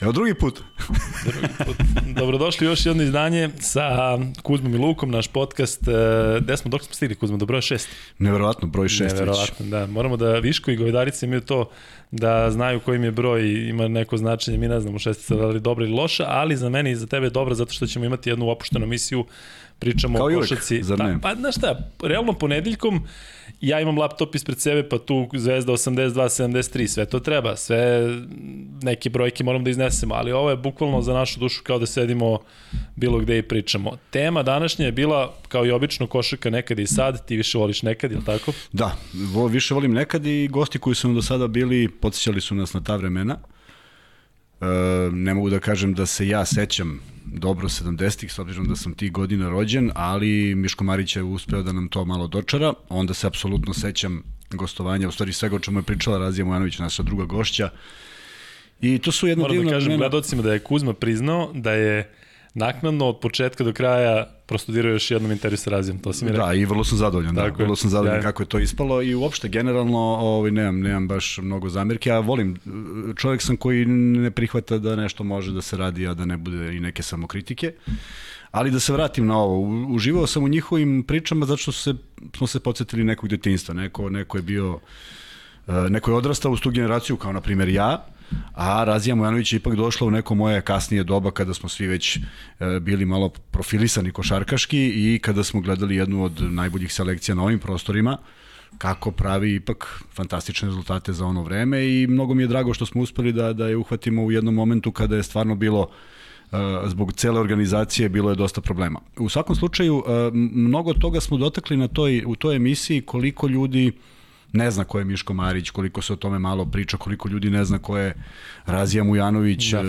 Evo drugi put. drugi put. Dobrodošli u još jedno izdanje sa Kuzmom i Lukom, naš podcast. E, gde smo, dok smo stigli Kuzma, do broja šest? Neverovatno, broj šest Neverovatno, već. da. Moramo da Viško i Govedarice imaju to da znaju kojim je broj ima neko značenje, mi ne znamo šestica da li dobra ili loša, ali za mene i za tebe je dobra zato što ćemo imati jednu opuštenu misiju pričamo Kao o košaci. Zar ne? Pa, pa znaš šta, realno ponedeljkom ja imam laptop ispred sebe, pa tu Zvezda 82, 73, sve to treba, sve neke brojke moram da iznesemo, ali ovo je bukvalno za našu dušu kao da sedimo bilo gde i pričamo. Tema današnja je bila, kao i obično, košarka nekad i sad, ti više voliš nekad, ili tako? Da, više volim nekad i gosti koji su nam do sada bili, podsjećali su nas na ta vremena. E, ne mogu da kažem da se ja sećam dobro 70-ih, s obzirom da sam tih godina rođen, ali Miško Marić je uspeo da nam to malo dočara. Onda se apsolutno sećam gostovanja, u stvari svega o čemu je pričala Razija Mojanović, naša druga gošća. I to su jedno Moram divno... Moram da kažem gledocima da je Kuzma priznao da je naknadno od početka do kraja prostudirao još jednom intervju sa Razijom, to si mi rekao. Da, i vrlo sam zadovoljan, da, Tako vrlo sam zadovoljan ja. kako je to ispalo i uopšte generalno ovaj, nemam, nemam baš mnogo zamirke, ja volim, čovjek sam koji ne prihvata da nešto može da se radi, a da ne bude i neke samokritike. Ali da se vratim na ovo, uživao sam u njihovim pričama zato što se, smo se podsjetili nekog detinjstva, neko, neko je bio, neko je odrastao u tu generaciju kao na primjer ja, a Razija Mojanović je ipak došla u neko moje kasnije doba kada smo svi već e, bili malo profilisani košarkaški i kada smo gledali jednu od najboljih selekcija na ovim prostorima kako pravi ipak fantastične rezultate za ono vreme i mnogo mi je drago što smo uspeli da, da je uhvatimo u jednom momentu kada je stvarno bilo e, zbog cele organizacije bilo je dosta problema. U svakom slučaju, e, mnogo toga smo dotakli na toj, u toj emisiji koliko ljudi ne zna ko je Miško Marić, koliko se o tome malo priča, koliko ljudi ne zna ko je Razija Mujanović. Da.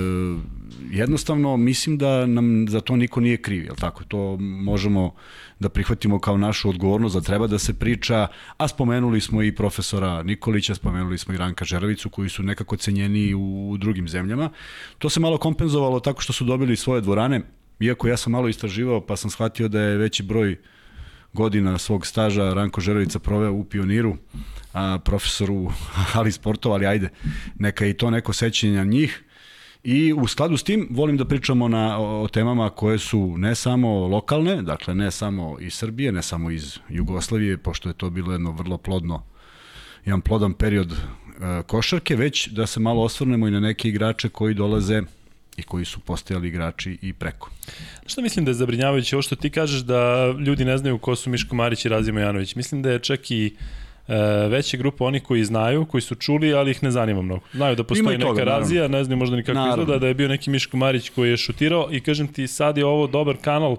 Jednostavno, mislim da nam za to niko nije kriv, jel tako? To možemo da prihvatimo kao našu odgovornost, da treba da se priča, a spomenuli smo i profesora Nikolića, spomenuli smo i Ranka Žerovicu, koji su nekako cenjeni u drugim zemljama. To se malo kompenzovalo tako što su dobili svoje dvorane, iako ja sam malo istraživao, pa sam shvatio da je veći broj uh, godina svog staža Ranko Žerovica proveo u Pioniru, a, profesoru Ali sportova, ali ajde, neka i to neko sećenje njih. I u skladu s tim volim da pričamo na, o temama koje su ne samo lokalne, dakle ne samo iz Srbije, ne samo iz Jugoslavije, pošto je to bilo jedno vrlo plodno, jedan plodan period e, košarke, već da se malo osvrnemo i na neke igrače koji dolaze i koji su postajali igrači i preko. Što mislim da je zabrinjavajuće ovo što ti kažeš da ljudi ne znaju ko su Miško Marić i Razima Janović. Mislim da je čak i e, veća grupa oni koji znaju, koji su čuli, ali ih ne zanima mnogo. Znaju da postoji toga, neka razija, naravno. ne znaju možda ni kako naravno. izgleda, da je bio neki Miško Marić koji je šutirao i kažem ti sad je ovo dobar kanal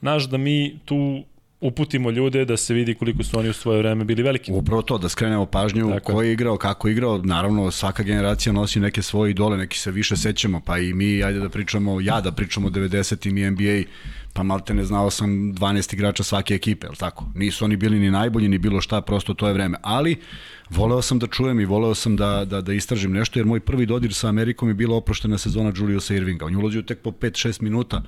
naš da mi tu uputimo ljude da se vidi koliko su oni u svoje vreme bili veliki. Upravo to, da skrenemo pažnju Tako. ko je igrao, kako je igrao. Naravno, svaka generacija nosi neke svoje idole, neki se više sećamo, pa i mi, ajde da pričamo, ja da pričamo o 90-im i NBA, pa malte ne znao sam 12 igrača svake ekipe, ali tako? Nisu oni bili ni najbolji, ni bilo šta, prosto to je vreme. Ali, voleo sam da čujem i voleo sam da, da, da istražim nešto, jer moj prvi dodir sa Amerikom je bila oproštena sezona Juliusa Irvinga. On je ulazio tek po 5-6 minuta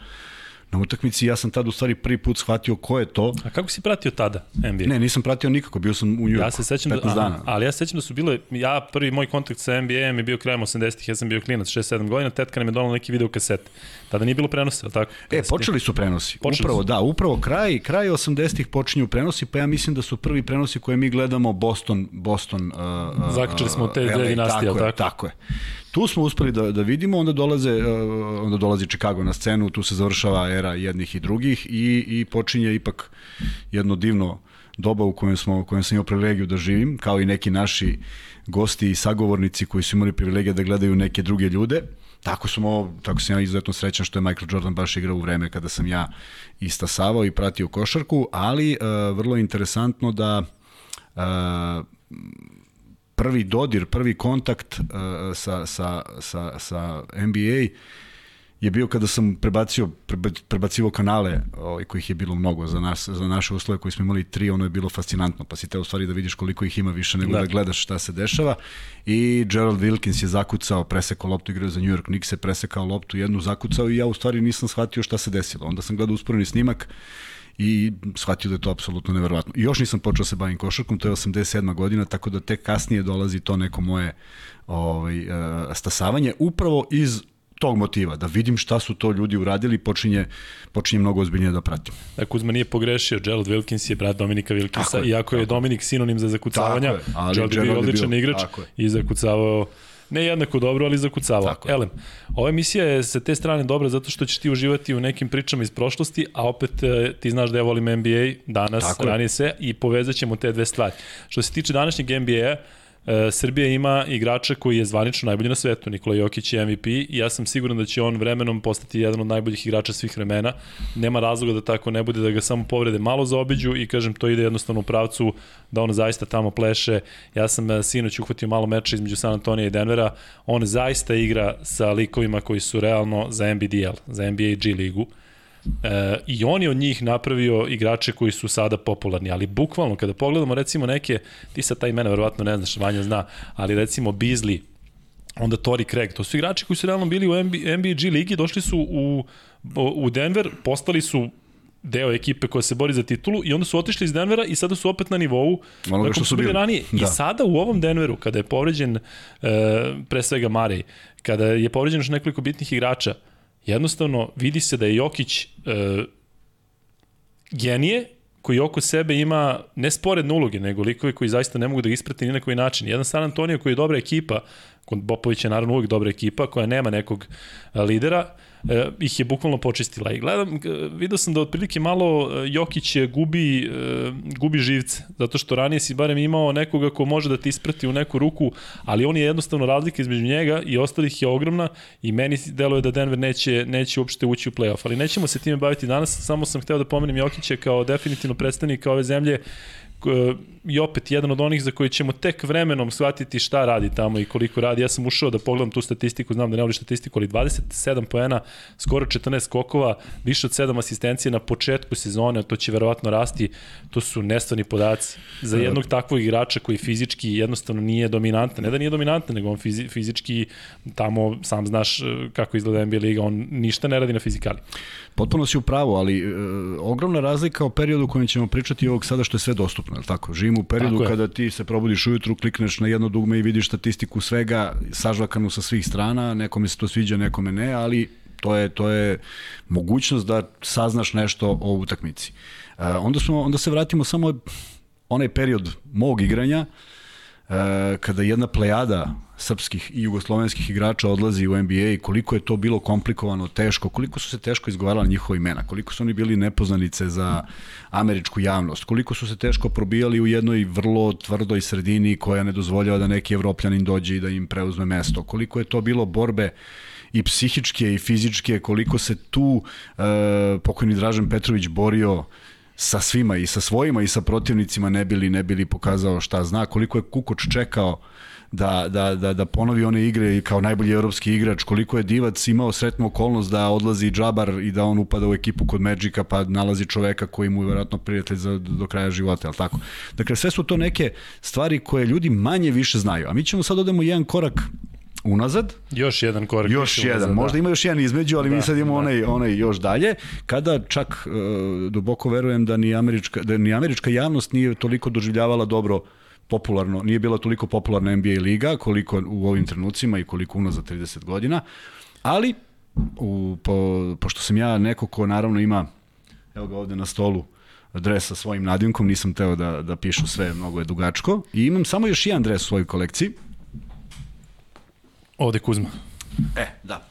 na utakmici ja sam tad u stvari prvi put shvatio ko je to. A kako si pratio tada NBA? Ne, nisam pratio nikako, bio sam u New Yorku. Ja se sećam da, dana. ali ja se sećam da su bile, ja prvi moj kontakt sa NBA-em je bio krajem 80-ih, ja sam bio klinac 6-7 godina, tetka nam je donala neki video kaset. Tada nije bilo prenosa, al tako? E, počeli su prenosi. Počeli upravo, su. da, upravo kraj, kraj 80-ih počinju prenosi, pa ja mislim da su prvi prenosi koje mi gledamo Boston, Boston uh, uh, Zakačili smo te dve dinastije, tako, tako? tako je. Tu smo uspeli da, da vidimo, onda dolaze uh, onda dolazi Chicago na scenu, tu se završava era jednih i drugih i i počinje ipak jedno divno doba u kojem smo u kojem sam imao privilegiju da živim, kao i neki naši gosti i sagovornici koji su imali privilegije da gledaju neke druge ljude. Tako smo, tako sam ja izuzetno srećan što je Michael Jordan baš igrao u vreme kada sam ja istasavao i pratio košarku, ali uh, vrlo interesantno da uh, prvi dodir, prvi kontakt uh, sa, sa, sa, sa NBA je bio kada sam prebacio prebacivo kanale, ovaj kojih je bilo mnogo za nas za naše uslove koji smo imali tri, ono je bilo fascinantno, pa si te u stvari da vidiš koliko ih ima više nego da, da gledaš šta se dešava. I Gerald Wilkins je zakucao, presekao loptu, igrao za New York Knicks, je presekao loptu, jednu zakucao i ja u stvari nisam shvatio šta se desilo. Onda sam gledao usporeni snimak i shvatio da je to apsolutno neverovatno. I još nisam počeo da se bavim košarkom, to je 87. godina, tako da tek kasnije dolazi to neko moje ovaj, uh, stasavanje, upravo iz tog motiva, da vidim šta su to ljudi uradili, počinje, počinje mnogo ozbiljnije da pratim. Da, Kuzma nije pogrešio, Gerald Wilkins je brat Dominika Wilkinsa, je, iako je Dominik sinonim za zakucavanja, je, ali Gerald je bio odličan bio, igrač i zakucavao ne jednako dobro, ali zakucavao. Elem, ova emisija je sa te strane dobra zato što ćeš ti uživati u nekim pričama iz prošlosti, a opet e, ti znaš da ja volim NBA danas, Tako ranije se, i povezat ćemo te dve stvari. Što se tiče današnjeg NBA-a, Srbija ima igrača koji je zvanično najbolji na svetu, Nikola Jokić je MVP i ja sam siguran da će on vremenom postati jedan od najboljih igrača svih vremena. Nema razloga da tako ne bude, da ga samo povrede malo zaobiđu i kažem to ide jednostavno u pravcu da on zaista tamo pleše. Ja sam e, sinoć uhvatio malo meča između San Antonija i Denvera. On zaista igra sa likovima koji su realno za NBDL, za NBA G ligu. E, I on je od njih napravio igrače koji su sada popularni, ali bukvalno kada pogledamo recimo neke, ti sad taj imena verovatno ne znaš, Vanja zna, ali recimo Beasley, onda Tori Craig, to su igrači koji su realno bili u NBA, NBA G ligi, došli su u, u Denver, postali su deo ekipe koja se bori za titulu i onda su otišli iz Denvera i sada su opet na nivou onoga što su bili ranije. Da. I sada u ovom Denveru, kada je povređen e, pre svega Marej, kada je povređen još nekoliko bitnih igrača, jednostavno vidi se da je Jokić e, genije koji oko sebe ima ne sporedne uloge, nego likove koji zaista ne mogu da ga isprati ni na koji način. Jedan San Antonio koji je dobra ekipa, Bopović je naravno uvijek dobra ekipa, koja nema nekog lidera, e, ih je bukvalno počistila. I gledam, e, vidio sam da otprilike malo e, Jokić gubi, e, gubi živce, zato što ranije si barem imao nekoga ko može da ti isprati u neku ruku, ali on je jednostavno razlika između njega i ostalih je ogromna i meni deluje da Denver neće, neće uopšte ući u playoff, ali nećemo se time baviti danas, samo sam hteo da pomenem Jokića kao definitivno predstavnika ove zemlje i opet jedan od onih za koji ćemo tek vremenom shvatiti šta radi tamo i koliko radi. Ja sam ušao da pogledam tu statistiku, znam da ne voli statistiku, ali 27 poena, skoro 14 skokova, više od 7 asistencije na početku sezone, to će verovatno rasti, to su nestvarni podaci. Za da. jednog takvog igrača koji fizički jednostavno nije dominantan, ne da nije dominantan, nego on fizički tamo sam znaš e, kako izgleda NBA liga, on ništa ne radi na fizikali. Potpuno si u pravu, ali e, ogromna razlika o periodu u kojem ćemo pričati ovog sada što je sve dostupno, je li tako? Živimo u periodu kada ti se probudiš ujutru, klikneš na jedno dugme i vidiš statistiku svega, sažvakanu sa svih strana, nekome se to sviđa, nekome ne, ali to je, to je mogućnost da saznaš nešto o utakmici. E, onda, smo, onda se vratimo samo onaj period mog igranja, e, kada jedna plejada srpskih i jugoslovenskih igrača odlazi u NBA i koliko je to bilo komplikovano, teško, koliko su se teško izgovarala njihova imena, koliko su oni bili nepoznanice za američku javnost, koliko su se teško probijali u jednoj vrlo tvrdoj sredini koja ne dozvoljava da neki evropljanin dođe i da im preuzme mesto, koliko je to bilo borbe i psihičke i fizičke, koliko se tu e, pokojni Dražen Petrović borio sa svima i sa svojima i sa protivnicima ne bili ne bili pokazao šta zna, koliko je Kukoč čekao da, da, da, da ponovi one igre kao najbolji evropski igrač, koliko je Divac imao sretnu okolnost da odlazi Džabar i da on upada u ekipu kod Magica pa nalazi čoveka koji mu je vjerojatno prijatelj za, do kraja života, al tako? Dakle, sve su to neke stvari koje ljudi manje više znaju, a mi ćemo sad odemo jedan korak unazad. Još jedan korak. Još jedan, unazad, možda da. ima još jedan između, ali da, mi sad imamo da. onaj, onaj još dalje. Kada čak uh, duboko verujem da ni američka, da ni američka javnost nije toliko doživljavala dobro popularno, nije bila toliko popularna NBA liga koliko u ovim trenucima i koliko unazad 30 godina, ali u, po, pošto sam ja neko ko naravno ima, evo ga ovde na stolu, dres sa svojim nadimkom, nisam teo da, da pišu sve, mnogo je dugačko, i imam samo još jedan dres u svojoj kolekciji. Ovde Kuzma. E, da.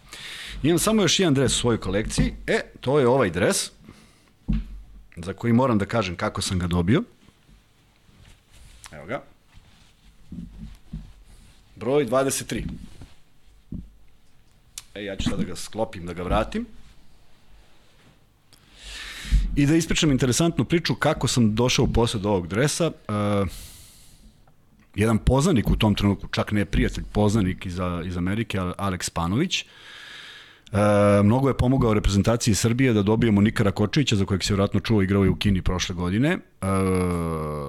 Imam samo još jedan dres u svojoj kolekciji, e, to je ovaj dres, za koji moram da kažem kako sam ga dobio. Evo ga. Broj 23. E, ja ću sada da ga sklopim, da ga vratim. I da ispričam interesantnu priču kako sam došao u posled ovog dresa. Uh, jedan poznanik u tom trenutku, čak ne prijatelj, poznanik iz, iz Amerike, Aleks Panović, E, mnogo je pomogao reprezentaciji Srbije da dobijemo Nikara Kočevića, za kojeg se vjerojatno čuo igrao i u Kini prošle godine. E,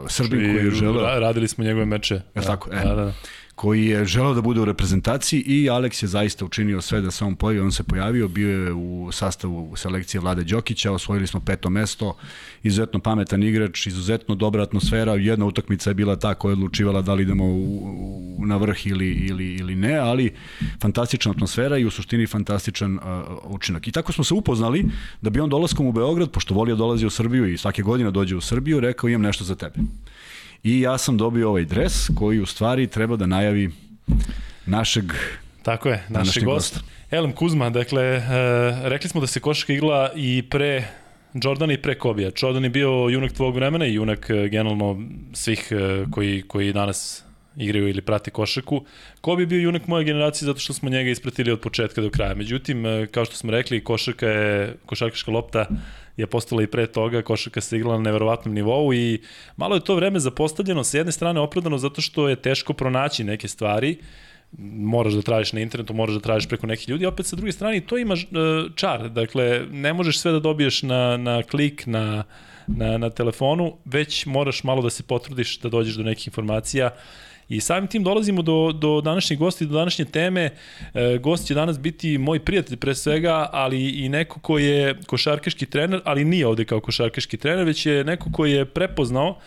Srbin koji je želeo... Radili smo njegove meče. Je da, tako? E. Da, da. Koji je želeo da bude u reprezentaciji i Alex je zaista učinio sve da se on pojavi, on se pojavio, bio je u sastavu selekcije Vlade Đokića, osvojili smo peto mesto, izuzetno pametan igrač, izuzetno dobra atmosfera, jedna utakmica je bila ta koja je odlučivala da li idemo u, u, na vrh ili, ili, ili ne, ali fantastična atmosfera i u suštini fantastičan uh, učinak. I tako smo se upoznali da bi on dolaskom u Beograd, pošto volio dolazi u Srbiju i svake godine dođe u Srbiju, rekao imam nešto za tebe. I ja sam dobio ovaj dres koji u stvari treba da najavi našeg Tako je, našeg gosta. Elem Kuzma, dakle, e, rekli smo da se košaka igla i pre Jordana i pre Kobija. Jordan je bio junak tvog vremena i junak e, generalno svih e, koji, koji danas igraju ili prati košaku. Kobe je bio junak moje generacije zato što smo njega ispratili od početka do kraja. Međutim, e, kao što smo rekli, košarka je, košarkaška lopta je postala i pre toga, košarka se igrala na neverovatnom nivou i malo je to vreme zapostavljeno, sa jedne strane opravdano zato što je teško pronaći neke stvari, moraš da tražiš na internetu, moraš da tražiš preko nekih ljudi, opet sa druge strane to ima uh, čar, dakle ne možeš sve da dobiješ na, na klik, na, na, na telefonu, već moraš malo da se potrudiš da dođeš do nekih informacija I samim tim dolazimo do, do današnjeg gosta i do današnje teme. E, gost će danas biti moj prijatelj pre svega, ali i neko ko je košarkaški trener, ali nije ovde kao košarkaški trener, već je neko ko je prepoznao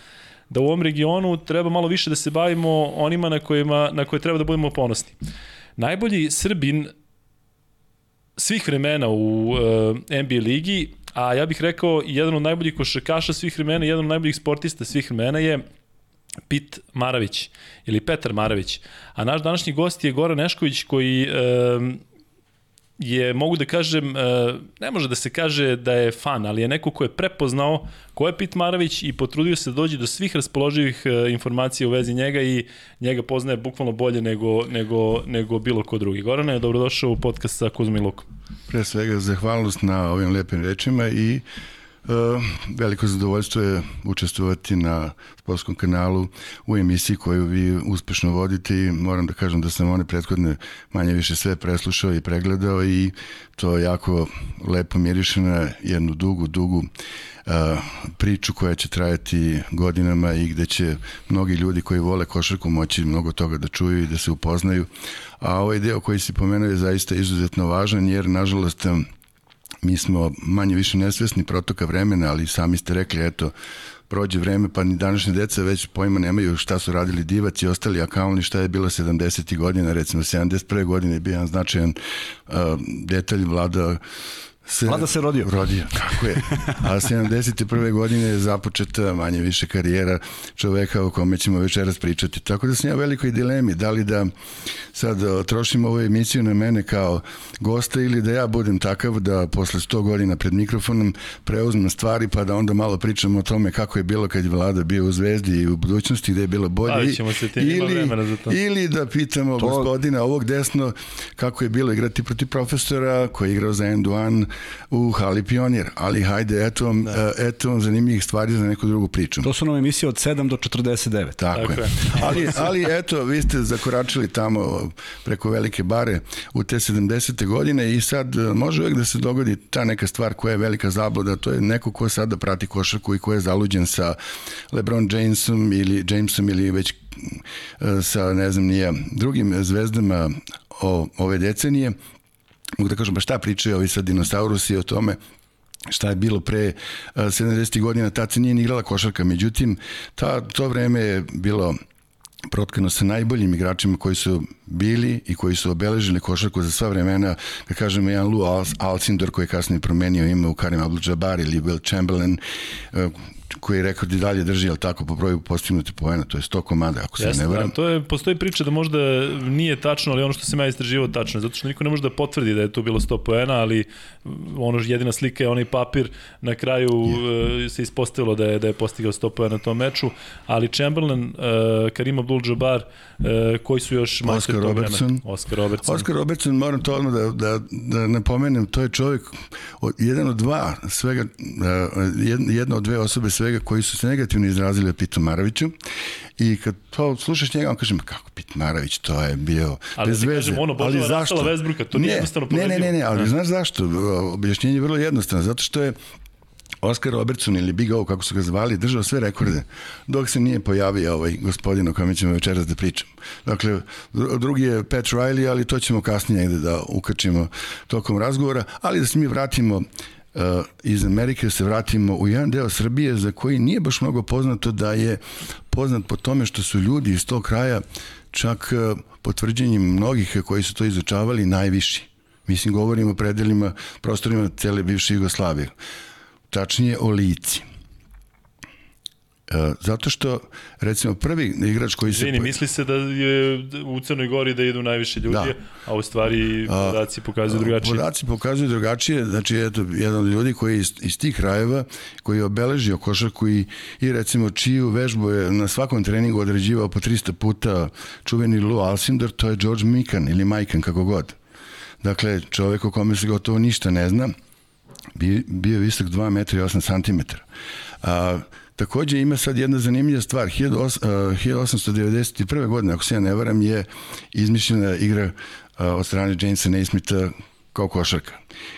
da u ovom regionu treba malo više da se bavimo onima na, kojima, na koje treba da budemo ponosni. Najbolji Srbin svih vremena u e, NBA ligi, a ja bih rekao jedan od najboljih košarkaša svih vremena, jedan od najboljih sportista svih vremena je Pit Maravić ili Petar Maravić. A naš današnji gost je Goran Nešković koji e, je, mogu da kažem, e, ne može da se kaže da je fan, ali je neko ko je prepoznao ko je Pit Maravić i potrudio se da dođe do svih raspoloživih e, informacija u vezi njega i njega poznaje bukvalno bolje nego, nego, nego bilo ko drugi. Gorana je dobrodošao u podcast sa Kuzmi Lukom. Pre svega, zahvalnost na ovim lepim rečima i E, veliko zadovoljstvo je učestvovati na sportskom kanalu u emisiji koju vi uspešno vodite i moram da kažem da sam one prethodne manje više sve preslušao i pregledao i to jako lepo miriše na jednu dugu, dugu uh, priču koja će trajati godinama i gde će mnogi ljudi koji vole košarku moći mnogo toga da čuju i da se upoznaju. A ovaj deo koji si pomenuo je zaista izuzetno važan jer nažalost mi smo manje više nesvesni protoka vremena, ali sami ste rekli, eto, prođe vreme, pa ni današnje deca već pojma nemaju šta su radili divac i ostali akauni, šta je bilo 70. godina, recimo 71. godine je bio jedan značajan uh, detalj vlada se, Vlada se rodio. Rodio, tako je. A 71. godine je započeta manje više karijera čoveka o kome ćemo večeras pričati. Tako da sam ja velikoj dilemi, da li da sad uh, trošim ovu emisiju na mene kao gosta ili da ja budem takav da posle 100 godina pred mikrofonom preuzmem stvari pa da onda malo pričam o tome kako je bilo kad je Vlada bio u Zvezdi i u budućnosti gde je bilo bolje. Ali ćemo se ti ili, za to. ili da pitamo to... gospodina ovog desno kako je bilo igrati protiv profesora koji je igrao za Enduan u Hali Pionir, ali hajde, eto vam, da. E, eto vam zanimljivih stvari za neku drugu priču. To su nam emisije od 7 do 49. Tako, Tako je. ali, ali eto, vi ste zakoračili tamo preko velike bare u te 70. godine i sad e, može uvek da se dogodi ta neka stvar koja je velika zabluda, to je neko ko sada prati košarku i ko je zaluđen sa LeBron Jamesom ili Jamesom ili već e, sa ne znam nije drugim zvezdama o, ove decenije mogu da kažem, ba šta pričaju ovi sad dinosaurusi o tome šta je bilo pre 70. godina, tad se nije ni igrala košarka, međutim, ta, to vreme je bilo protkano sa najboljim igračima koji su bili i koji su obeležili košarku za sva vremena, kad kažemo jedan Lou Alcindor koji je kasnije promenio ime u Karim Abdul-Jabbar ili Will Chamberlain, koji rekord i dalje drži, ali tako, po broju postignute poena, to je 100 komada, ako se Jeste, ne varam. Da, to je, postoji priča da možda nije tačno, ali ono što sam ja istraživao tačno, zato što niko ne može da potvrdi da je to bilo 100 poena, ali ono jedina slika je onaj papir, na kraju yeah. uh, se ispostavilo da je, da je postigao 100 poena na tom meču, ali Chamberlain, uh, Karim Abdul-Jabbar, uh, koji su još Oscar Robertson. Oscar Robertson. Oscar Robertson, moram to odmah da, da, da napomenem, to je čovjek, jedan od dva, svega, jedna od dve osobe svega koji su se negativno izrazili o Pitu Maraviću i kad to slušaš njega, on kaže, kako Pit Maravić, to je bio ali bez veze. Kažem, ono, ali zašto? Vesbruka, to nije jednostavno ne, ne, ne, ne, ali ne. znaš zašto? Objašnjenje je vrlo jednostavno, zato što je Oscar Robertson ili Big O, kako su ga zvali, držao sve rekorde, dok se nije pojavio ovaj gospodin o kojem ćemo večeras da pričam. Dakle, drugi je Pat Riley, ali to ćemo kasnije negde da ukačimo tokom razgovora, ali da se mi vratimo iz Amerike se vratimo u jedan deo Srbije za koji nije baš mnogo poznato da je poznat po tome što su ljudi iz tog kraja čak uh, potvrđenjem mnogih koji su to izučavali najviši. Mislim, govorimo o predelima, prostorima cele bivše Jugoslavije. Tačnije o lici. E, zato što, recimo, prvi igrač koji se... Vini, misli se da je u Crnoj Gori da idu najviše ljudi, da. a u stvari podaci pokazuju drugačije. Podaci pokazuju drugačije, znači, eto, jedan od ljudi koji iz, iz tih krajeva, koji je obeležio košarku i, i recimo, čiju vežbu je na svakom treningu određivao po 300 puta čuveni Lou Alcindor, to je George Mikan ili Majkan, kako god. Dakle, čovek o kome se gotovo ništa ne zna, bio, bio visok 2 metra i 8 cm. A, takođe ima sad jedna zanimljiva stvar. 1891. godine, ako se ja ne varam, je izmišljena igra od strane Jamesa Naismitha kao košarka.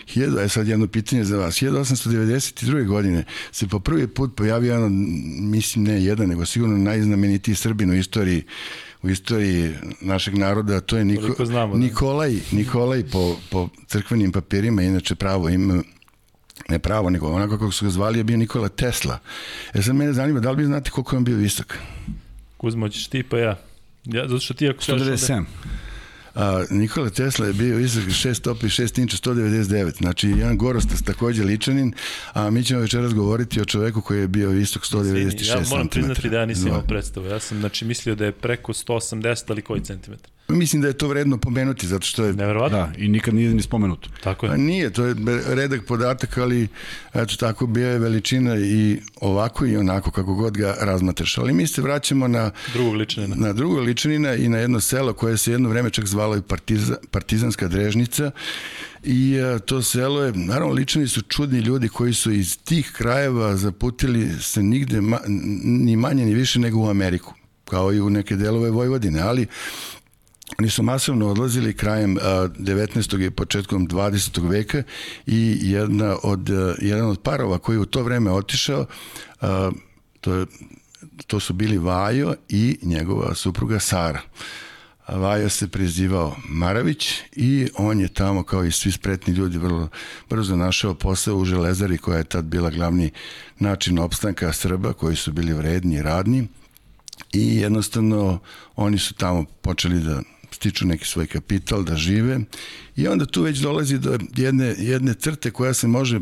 Hiljadu, je sad jedno pitanje za vas. 1892. godine se po prvi put pojavio jedan, mislim ne jedan, nego sigurno najznamenitiji Srbin u istoriji u istoriji našeg naroda, to je Niko, znamo, da. Nikolaj, Nikolaj po, po crkvenim papirima, inače pravo ima ne pravo, nego onako kako su ga zvali je bio Nikola Tesla. E sad mene zanima, da li bi znate koliko je on bio visok? Kuzmo, ćeš ti pa ja. Ja, zato što ti ako 197. A, Nikola Tesla je bio visok 6 stopi 6 inča 199, znači jedan gorostas takođe ličanin, a mi ćemo večeras govoriti o čoveku koji je bio visok 196 cm. Ja moram priznati da ja nisam imao predstavu, ja sam znači mislio da je preko 180 ali koji centimetar. Mislim da je to vredno pomenuti, zato što je... Neverovatno. Da, i nikad nije ni spomenuto. Tako je. A nije, to je redak podatak, ali eto tako bio je veličina i ovako i onako, kako god ga razmatraš. Ali mi se vraćamo na... Drugog ličanina. Na drugog ličanina i na jedno selo koje se jedno vreme čak zvalo i partiza, Partizanska drežnica i a, to selo je, naravno ličani su čudni ljudi koji su iz tih krajeva zaputili se nigde ma, ni manje ni više nego u Ameriku kao i u neke delove Vojvodine, ali Oni su masovno odlazili krajem 19. i početkom 20. veka i jedna od, jedan od parova koji u to vreme otišao, to, je, to su bili Vajo i njegova supruga Sara. Vajo se prezivao Maravić i on je tamo kao i svi spretni ljudi vrlo brzo našao posao u železari koja je tad bila glavni način opstanka Srba koji su bili vredni i radni i jednostavno oni su tamo počeli da stiču neki svoj kapital, da žive i onda tu već dolazi do jedne, jedne crte koja se može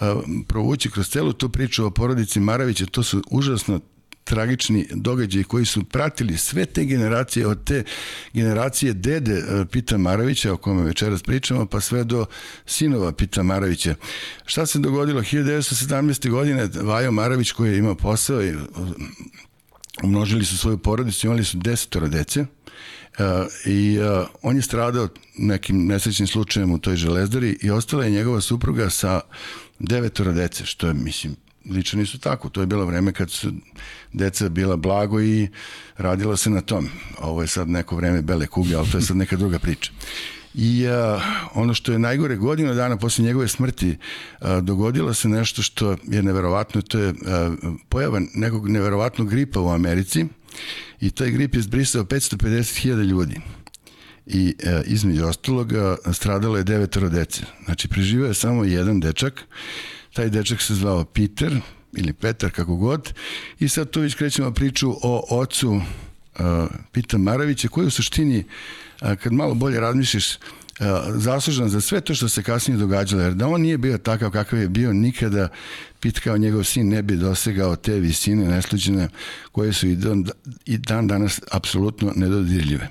a, provući kroz celu tu priču o porodici Maravića, to su užasno tragični događaji koji su pratili sve te generacije od te generacije dede Pita Maravića o kome večeras pričamo pa sve do sinova Pita Maravića. Šta se dogodilo 1917. godine Vajo Maravić koji je imao posao i umnožili su svoju porodicu, imali su desetoro dece i uh, on je stradao nekim nesrećnim slučajem u toj železdari i ostala je njegova supruga sa devetora dece, što je, mislim, lično nisu tako. To je bilo vreme kad su deca bila blago i radilo se na tom. Ovo je sad neko vreme bele kuge, ali to je sad neka druga priča. I a, ono što je najgore godinu dana posle njegove smrti a, dogodilo se nešto što je neverovatno, to je a, pojava nekog neverovatnog gripa u Americi i taj grip je zbrisao 550.000 ljudi. I e, između ostaloga stradalo je devetoro dece. Znači, preživao je samo jedan dečak, taj dečak se zvao Peter, ili Petar, kako god, i sad tu već krećemo priču o ocu uh, Pita Maravića, koji u suštini, uh, kad malo bolje razmišljaš, zaslužan za sve to što se kasnije događalo, jer da on nije bio takav kakav je bio, nikada Pit kao njegov sin ne bi dosegao te visine nesluđene koje su i dan, i dan danas apsolutno nedodirljive.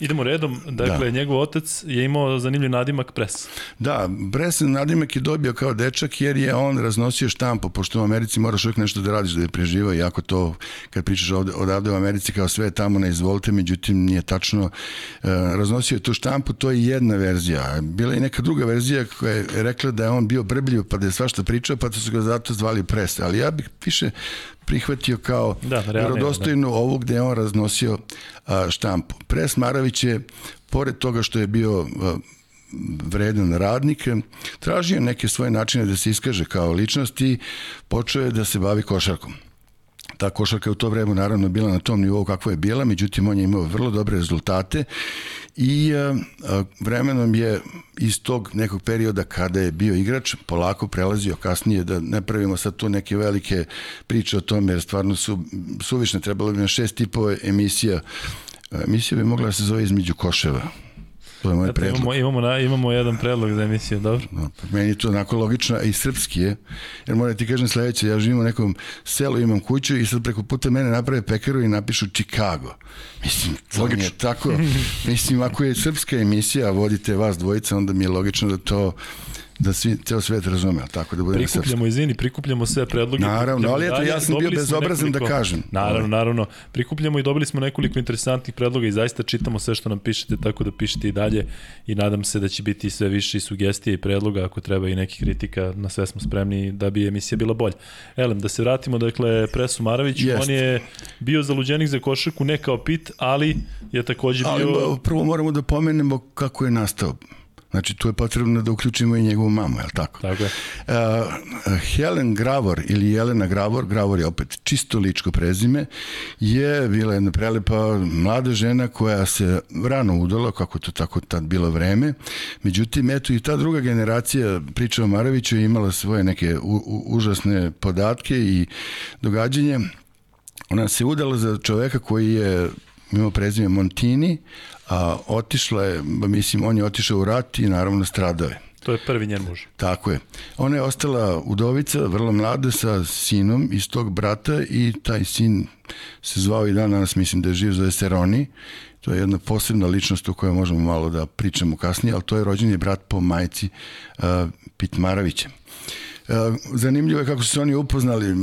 Idemo redom, dakle, da. njegov otac je imao zanimljiv nadimak Pres. Da, Pres nadimak je dobio kao dečak jer je on raznosio štampu, pošto u Americi moraš uvijek nešto da radiš da je preživao, iako to, kad pričaš ovde, odavde u Americi kao sve tamo ne izvolite, međutim nije tačno. E, raznosio je tu štampu, to je jedna verzija. Bila je neka druga verzija koja je rekla da je on bio brbljiv, pa da je svašta pričao, pa da su ga zato zvali Pres. Ali ja bih više prihvatio kao da, vjerodostojnu da. ovu gde je on raznosio a, štampu. Pres Maravić je, pored toga što je bio a, vredan radnik, tražio neke svoje načine da se iskaže kao ličnost i počeo je da se bavi košarkom. Ta košarka je u to vreme naravno bila na tom nivou kako je bila, međutim on je imao vrlo dobre rezultate i a, a, vremenom je iz tog nekog perioda kada je bio igrač polako prelazio kasnije da ne pravimo sad tu neke velike priče o tome jer stvarno su suvišne trebalo bi na šest tipova emisija. Emisija bi mogla da se zove između koševa To je moj Eto, predlog. Imamo, imamo, na, imamo jedan predlog za emisiju, dobro? No, pa meni je to onako logično i srpski je. Jer moram ti kažem sledeće, ja živim u nekom selu, imam kuću i sad preko puta mene naprave pekaru i napišu Chicago. Mislim, to logično. je tako. Mislim, ako je srpska emisija, a vodite vas dvojica, onda mi je logično da to da svi, ceo svet razume, tako da bude Prikupljamo, izvini, prikupljamo sve predloge. Naravno, ali eto, ja sam bio bezobrazan da kažem. Naravno, naravno. Prikupljamo i dobili smo nekoliko interesantnih predloga i zaista čitamo sve što nam pišete, tako da pišete i dalje i nadam se da će biti sve više sugestije i predloga, ako treba i nekih kritika, na sve smo spremni da bi emisija bila bolja. Elem, da se vratimo, dakle, Presu Maravić, Jest. on je bio zaluđenik za košarku, ne kao pit, ali je takođe bio... Ali prvo moramo da pomenemo kako je nastao Znači, tu je potrebno da uključimo i njegovu mamu, je li tako? Tako je. Uh, Helen Gravor ili Jelena Gravor, Gravor je opet čisto ličko prezime, je bila jedna prelepa mlada žena koja se rano udala, kako to tako tad bilo vreme. Međutim, eto i ta druga generacija priča o Maraviću je imala svoje neke u, u, užasne podatke i događanja. Ona se udala za čoveka koji je imao prezime Montini, a otišla je, mislim, on je otišao u rat i naravno stradao je. To je prvi njen muž. Tako je. Ona je ostala udovica, vrlo mlada, sa sinom iz tog brata i taj sin se zvao i dan danas, mislim da je živ, zove se Roni. To je jedna posebna ličnost o kojoj možemo malo da pričamo kasnije, ali to je rođeni brat po majci uh, Pitmaravića. Uh, zanimljivo je kako su se oni upoznali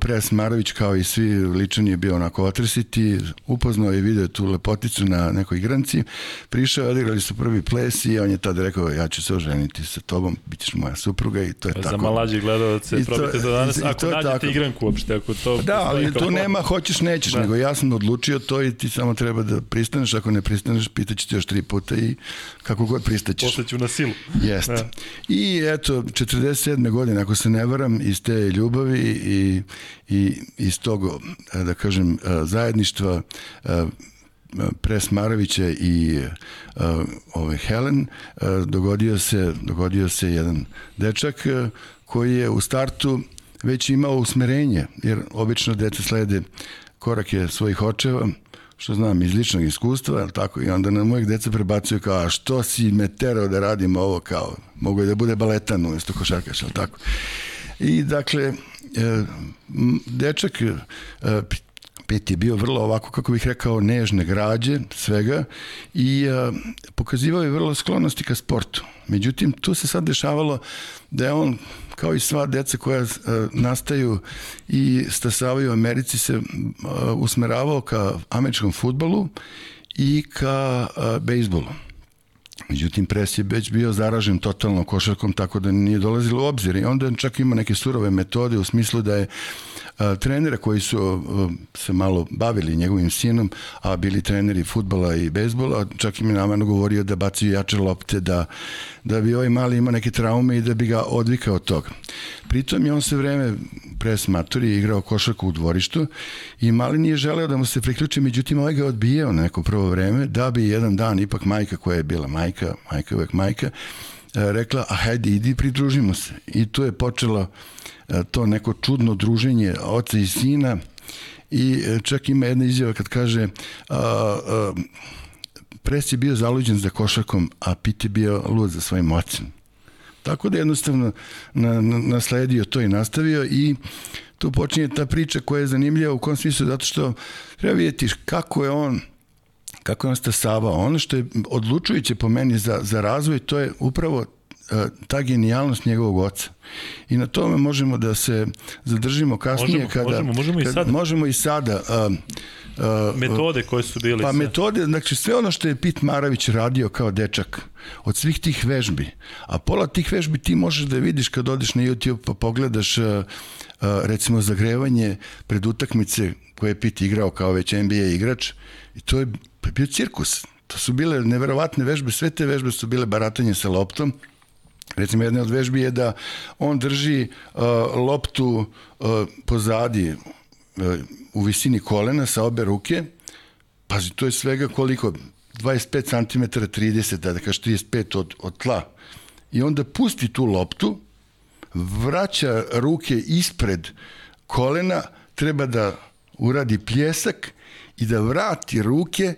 Pres Marović kao i svi ličan je bio onako otresiti, upoznao je video tu lepoticu na nekoj igranci, prišao, odigrali su prvi ples i on je tada rekao ja ću se oženiti sa tobom, bit ćeš moja supruga i to je Za tako. Za malađe gledalce, probajte do danas, i, ako i nađete tako. igranku uopšte, ako to... Da, ali tu nema hoćeš, nećeš, da. nego ja sam odlučio to i ti samo treba da pristaneš, ako ne pristaneš, pitaću ti još tri puta i kako god pristaćeš. Posle ću na silu. Jeste. Da. I eto, 47. godine, ako se ne varam, iz te ljubavi i i, i iz tog, da kažem, zajedništva Pres Marovića i ovaj Helen dogodio se dogodio se jedan dečak koji je u startu već imao usmerenje jer obično deca slede korake svojih očeva što znam iz ličnog iskustva, ali tako, i onda na mojeg deca prebacuju kao, a što si me terao da radim ovo kao, mogu je da bude baletan umesto košarkaš, ali tako. I dakle, dečak e, Pet je bio vrlo ovako, kako bih rekao, nežne građe, svega, i a, e, pokazivao je vrlo sklonosti ka sportu. Međutim, tu se sad dešavalo da je on, kao i sva deca koja a, nastaju i stasavaju u Americi, se a, usmeravao ka američkom futbolu i ka a, bejsbolu. Međutim, Pres je već bio zaražen totalno košarkom, tako da nije dolazilo u obzir. I onda čak ima neke surove metode u smislu da je a, trenere koji su a, se malo bavili njegovim sinom, a bili treneri futbala i bejsbola, čak im je namano govorio da bacaju jače lopte, da, da bi ovaj mali imao neke traume i da bi ga odvikao od toga. Pritom je on se vreme pres maturi igrao košarku u dvorištu i mali nije želeo da mu se priključi, međutim ovaj ga odbijao na neko prvo vreme, da bi jedan dan ipak majka koja je bila majka, majka uvek majka, e, rekla, a hajde, idi, pridružimo se. I tu je počelo e, to neko čudno druženje oca i sina i e, čak ima jedna izjava kad kaže a, a, Pres je bio zaluđen za košarkom, a Pit je bio lud za svojim ocem. Tako da jednostavno na, na, nasledio to i nastavio i tu počinje ta priča koja je zanimljiva u kom smislu, zato što treba vidjeti kako je on kako je on stasavao. Ono što je odlučujuće po meni za, za razvoj, to je upravo e, ta genijalnost njegovog oca. I na tome možemo da se zadržimo kasnije možemo, kada možemo, možemo i sada. Možemo i sada. Uh, uh, metode koje su bile pa sve. metode, znači sve ono što je Pit Maravić radio kao dečak od svih tih vežbi a pola tih vežbi ti možeš da vidiš kad odeš na YouTube pa pogledaš uh, recimo zagrevanje pred utakmice koje je Pit igrao kao već NBA igrač i to je bio cirkus To su bile neverovatne vežbe, sve te vežbe su bile baratanje sa loptom. Recimo, jedna od vežbi je da on drži uh, loptu uh, pozadi uh, u visini kolena sa obe ruke. Pazi, to je svega koliko? 25 cm, 30, da, da kažeš 35 od, od tla. I onda pusti tu loptu, vraća ruke ispred kolena, treba da uradi pljesak i da vrati ruke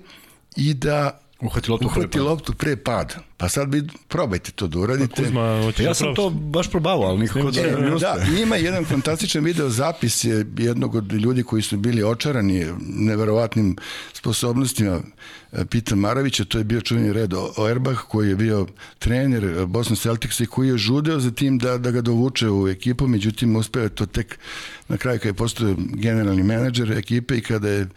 i da Uhvati loptu, uhvati pre loptu pre pada. Pa sad bi, probajte to da uradite. Pa Kuzma, ja da sam to baš probavao, ali nikako da ne Da, ima jedan fantastičan video zapis je jednog od ljudi koji su bili očarani neverovatnim sposobnostima Pita Maravića, to je bio čuveni red Oerbach koji je bio trener Boston Celticsa i koji je žudeo za tim da, da ga dovuče u ekipu, međutim uspeo je to tek na kraju kada je postao generalni menadžer ekipe i kada je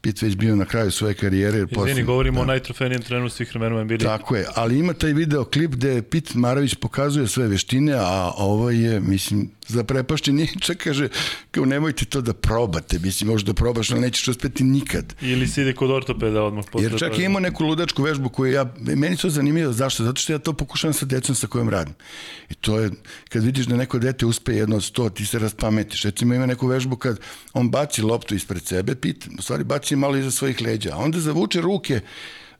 Pit već bio na kraju svoje karijere. Izvini, posle, govorimo da. o najtrofejnijem trenu svih vremena bili. Tako je, ali ima taj video klip gde Pit Maravić pokazuje sve veštine, a ovo je, mislim, zaprepašćen i čak kaže, kao nemojte to da probate, mislim, možda da probaš, ali nećeš uspeti nikad. Ili si ide kod ortopeda odmah. Jer čak je imao neku ludačku vežbu koju ja, meni to zanimljivo, zašto? Zato što ja to pokušavam sa decom sa kojom radim. I to je, kad vidiš da neko dete uspe jedno od sto, ti se raspametiš. Recimo ima neku vežbu kad on baci loptu ispred sebe, pit, u stvari baci malo iza svojih leđa, a onda zavuče ruke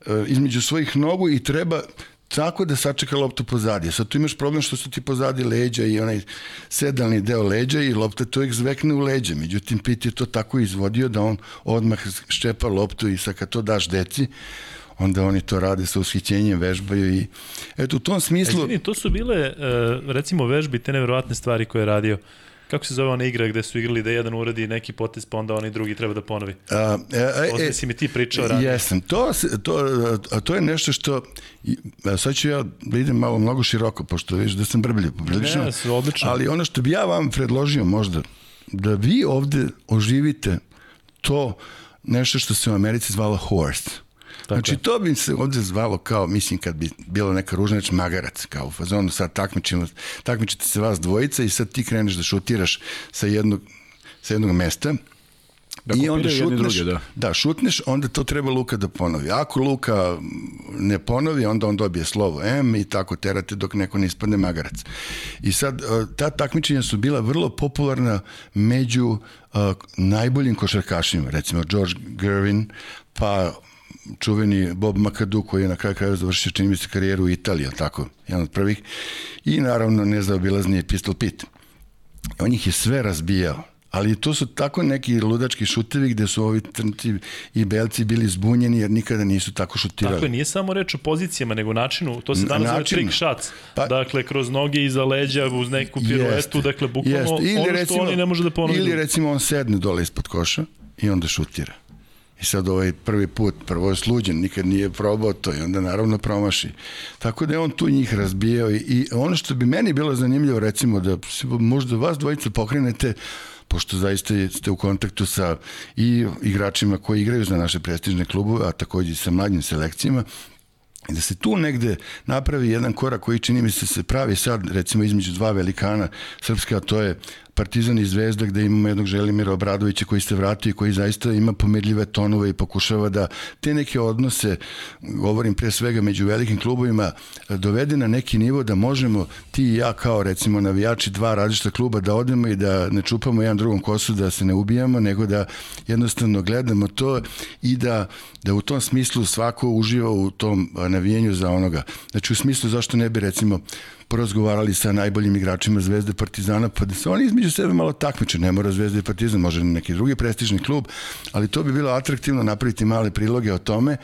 e, između svojih nogu i treba tako da sačeka loptu pozadi. Sad tu imaš problem što su ti pozadi leđa i onaj sedalni deo leđa i lopta to uvijek zvekne u leđa. Međutim, Pit je to tako izvodio da on odmah ščepa loptu i sad kad to daš deci, onda oni to rade sa ushićenjem, vežbaju i eto u tom smislu... E, to su bile e, recimo vežbi, te neverovatne stvari koje je radio kako se zove ona igra gde su igrali da jedan uradi neki potez, pa onda onaj drugi treba da ponovi? A, e, e, e, si mi ti pričao ranije. Jesam. To, to, to je nešto što, sad ću ja da idem malo mnogo široko, pošto vidiš da sam brbljiv poprilično. Ne, odlično. Ali ono što bi ja vam predložio možda, da vi ovde oživite to nešto što se u Americi zvala horse Tako znači, to bi se ovde zvalo kao, mislim, kad bi bilo neka ružna reč, magarac, kao u fazonu, sad takmičimo, takmičite se vas dvojica i sad ti kreneš da šutiraš sa jednog, sa jednog mesta, Da I onda šutneš, druge, da. da, šutneš, onda to treba Luka da ponovi. Ako Luka ne ponovi, onda on dobije slovo M i tako terate dok neko ne ispadne magarac. I sad, ta takmičenja su bila vrlo popularna među uh, najboljim košarkašima, recimo George Gervin, pa čuveni Bob McAdoo koji je na kraju kraju završio čini mi se karijeru u Italiji, tako, jedan od prvih i naravno nezaobilazni Pistol Pit. On ih je sve razbijao ali to su tako neki ludački šutevi gde su ovi trnci i belci bili zbunjeni jer nikada nisu tako šutirali. Tako je, nije samo reč o pozicijama, nego načinu, to se danas zove trick shots, pa, dakle kroz noge iza leđa uz neku piruetu, dakle bukvalno. Ili ono što recimo, oni ne može da ponovi. Ili recimo on sedne dole ispod koša i onda šutira. I sad ovaj prvi put, prvo je sluđen, nikad nije probao to i onda naravno promaši. Tako da je on tu njih razbijao i, i ono što bi meni bilo zanimljivo recimo da možda vas dvojica pokrenete pošto zaista ste u kontaktu sa i igračima koji igraju za naše prestižne klubove, a takođe i sa mlađim selekcijama, i da se tu negde napravi jedan korak koji čini mi se se pravi sad recimo između dva velikana srpska, to je Partizan i Zvezda gde imamo jednog Želimira Obradovića koji se vratio i koji zaista ima pomirljive tonove i pokušava da te neke odnose, govorim pre svega među velikim klubovima, dovede na neki nivo da možemo ti i ja kao recimo navijači dva različita kluba da odemo i da ne čupamo jedan drugom kosu da se ne ubijamo, nego da jednostavno gledamo to i da, da u tom smislu svako uživa u tom navijenju za onoga. Znači u smislu zašto ne bi recimo porazgovarali sa najboljim igračima Zvezde Partizana, pa da se oni između sebe malo takmiče, ne mora Zvezda i Partizan, može neki drugi prestižni klub, ali to bi bilo atraktivno napraviti male priloge o tome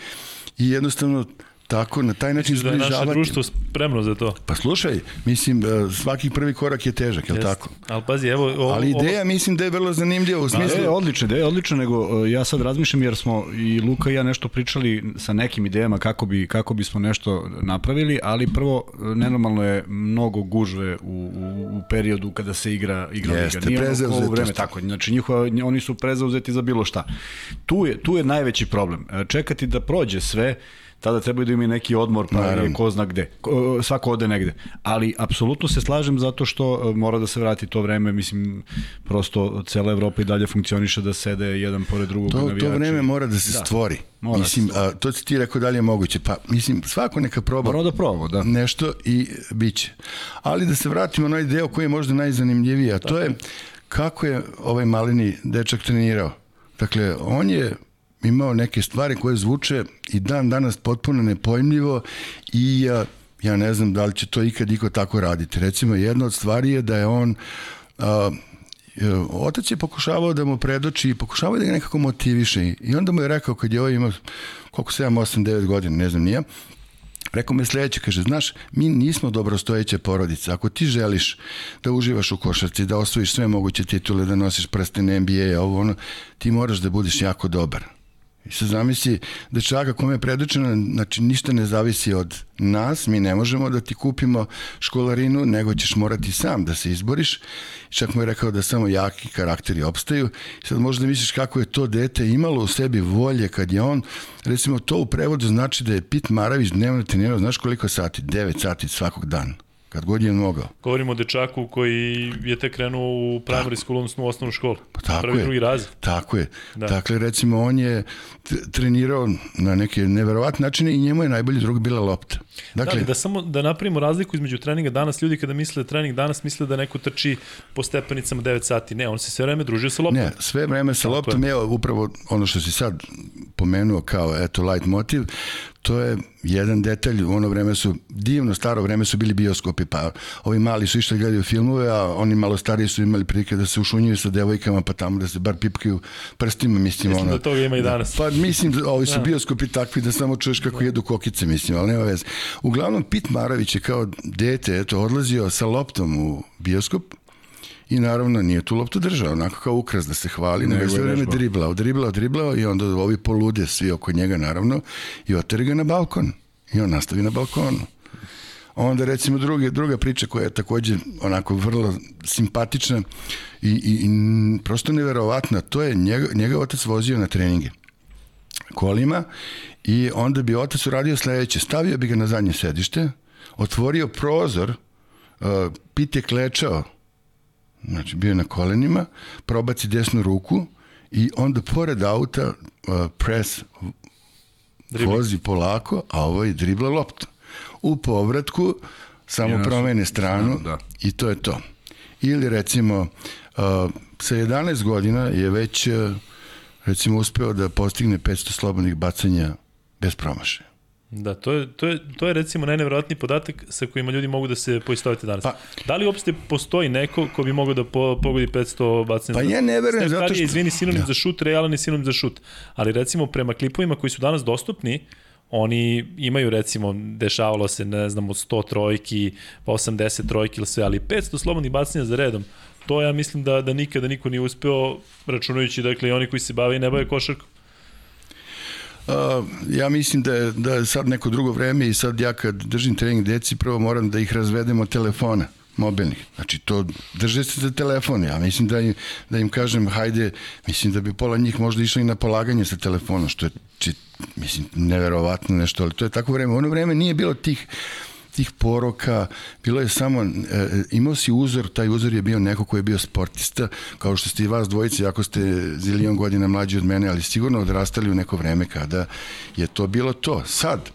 i jednostavno Tako, na taj način zbližavati. Da je naše društvo spremno za to. Pa slušaj, mislim, e, svaki prvi korak je težak, je li tako? Ali pazi, evo... Ovo, Ali ideja, ovo... mislim da je vrlo zanimljiva u smislu... Je, odlično, ideja je odlična, nego e, ja sad razmišljam jer smo i Luka i ja nešto pričali sa nekim idejama kako, bi, kako bismo nešto napravili, ali prvo, e, nenormalno je mnogo gužve u, u, u periodu kada se igra, igra Jeste, liga. Nije ono vreme, tako, znači njihova, oni su prezauzeti za bilo šta. Tu je, tu je najveći problem. Čekati da prođe sve, tada trebaju da imaju neki odmor, pa je ko zna gde. Ko, svako ode negde. Ali apsolutno se slažem zato što mora da se vrati to vreme, mislim, prosto cela Evropa i dalje funkcioniše da sede jedan pored drugog to, navijači. To vreme mora da se da. stvori. Mora mislim, a, to si ti rekao dalje moguće. Pa, mislim, svako neka proba. Mora da proba, da. Nešto i biće. Ali da se vratimo na onaj deo koji je možda najzanimljiviji, a to je kako je ovaj malini dečak trenirao. Dakle, on je imao neke stvari koje zvuče i dan danas potpuno nepojmljivo i ja, ja ne znam da li će to ikad iko tako raditi. Recimo, jedna od stvari je da je on a, otac je pokušavao da mu predoči i pokušavao da ga nekako motiviše i onda mu je rekao kad je ovo ovaj imao koliko 7, 8, 9 godina, ne znam nije, Rekao me sledeće, kaže, znaš, mi nismo dobrostojeće porodice. Ako ti želiš da uživaš u košarci, da osvojiš sve moguće titule, da nosiš prsten NBA, ovo ono, ti moraš da budeš jako dobar. I sad zamisli dečaka kome je predočeno, znači ništa ne zavisi od nas, mi ne možemo da ti kupimo školarinu, nego ćeš morati sam da se izboriš. Čak mu je rekao da samo jaki karakteri opstaju. I sad možda misliš kako je to dete imalo u sebi volje kad je on, recimo to u prevodu znači da je Pit Maravić dnevno trenirao, znaš koliko sati? 9 sati svakog dana kad god je mogao. Govorimo o dečaku koji je tek krenuo u primary school, odnosno u osnovnu školu. Pa tako Prvi, je. drugi razred. Tako je. Da. Dakle, recimo, on je trenirao na neke neverovatne načine i njemu je najbolji drug bila lopta. Dakle, da, da samo da napravimo razliku između treninga danas, ljudi kada misle da trening danas misle da neko trči po stepenicama 9 sati. Ne, on se sve vreme družio sa loptom. Ne, sve vreme sa loptom je upravo ono što si sad pomenuo kao eto light motiv, to je jedan detalj, u ono vreme su, divno staro vreme su bili bioskopi, pa ovi mali su išli da gledaju filmove, a oni malo stariji su imali prilike da se ušunjuju sa devojkama, pa tamo da se bar pipkaju prstima, mislim. Mislim ono, da toga ima i danas. Pa mislim, da ovi su da. bioskopi takvi da samo čuješ kako jedu kokice, mislim, ali nema veze. Uglavnom, Pit Maravić je kao dete, eto, odlazio sa loptom u bioskop, i naravno nije tu loptu držao, onako kao ukras da se hvali, nego je sve vreme driblao, driblao, driblao i onda ovi polude svi oko njega naravno i oteri ga na balkon. I on nastavi na balkonu. Onda recimo druge, druga priča koja je takođe onako vrlo simpatična i, i, i prosto neverovatna, to je njega, njega otac vozio na treninge. Kolima i onda bi otac uradio sledeće, stavio bi ga na zadnje sedište, otvorio prozor, uh, Pit je klečao Znači, bio je na kolenima, probaci desnu ruku i onda pored auta uh, pres Dribli. vozi polako, a ovo je dribla lopta. U povratku samo promene stranu da. i to je to. Ili recimo uh, sa 11 godina je već uh, recimo uspeo da postigne 500 slobodnih bacanja bez promašaja. Da, to je, to, je, to je recimo najnevjerojatniji podatak sa kojima ljudi mogu da se poistovite danas. Pa, da li uopšte postoji neko ko bi mogao da po, pogodi 500 bacanja? Pa ja ne verujem, zato što... izvini, sinonim da. za šut, realan je sinonim za šut. Ali recimo prema klipovima koji su danas dostupni, oni imaju recimo, dešavalo se, ne znam, od 100 trojki, pa 80 trojki ili sve, ali 500 slobodnih bacanja za redom, to ja mislim da, da nikada niko nije uspeo, računajući dakle i oni koji se bave i ne bave košarkom. Ja mislim da je, da je sad neko drugo vreme i sad ja kad držim trening deci prvo moram da ih razvedem od telefona mobilnih. Znači, to drže se za telefon. Ja mislim da im, da im kažem, hajde, mislim da bi pola njih možda išli na polaganje sa telefonom, što je, či, mislim, neverovatno nešto, ali to je tako vreme. Ono vreme nije bilo tih tih poroka, bilo je samo, e, imao si uzor, taj uzor je bio neko ko je bio sportista, kao što ste i vas dvojice, ako ste zilion godina mlađi od mene, ali sigurno odrastali u neko vreme kada je to bilo to. Sad,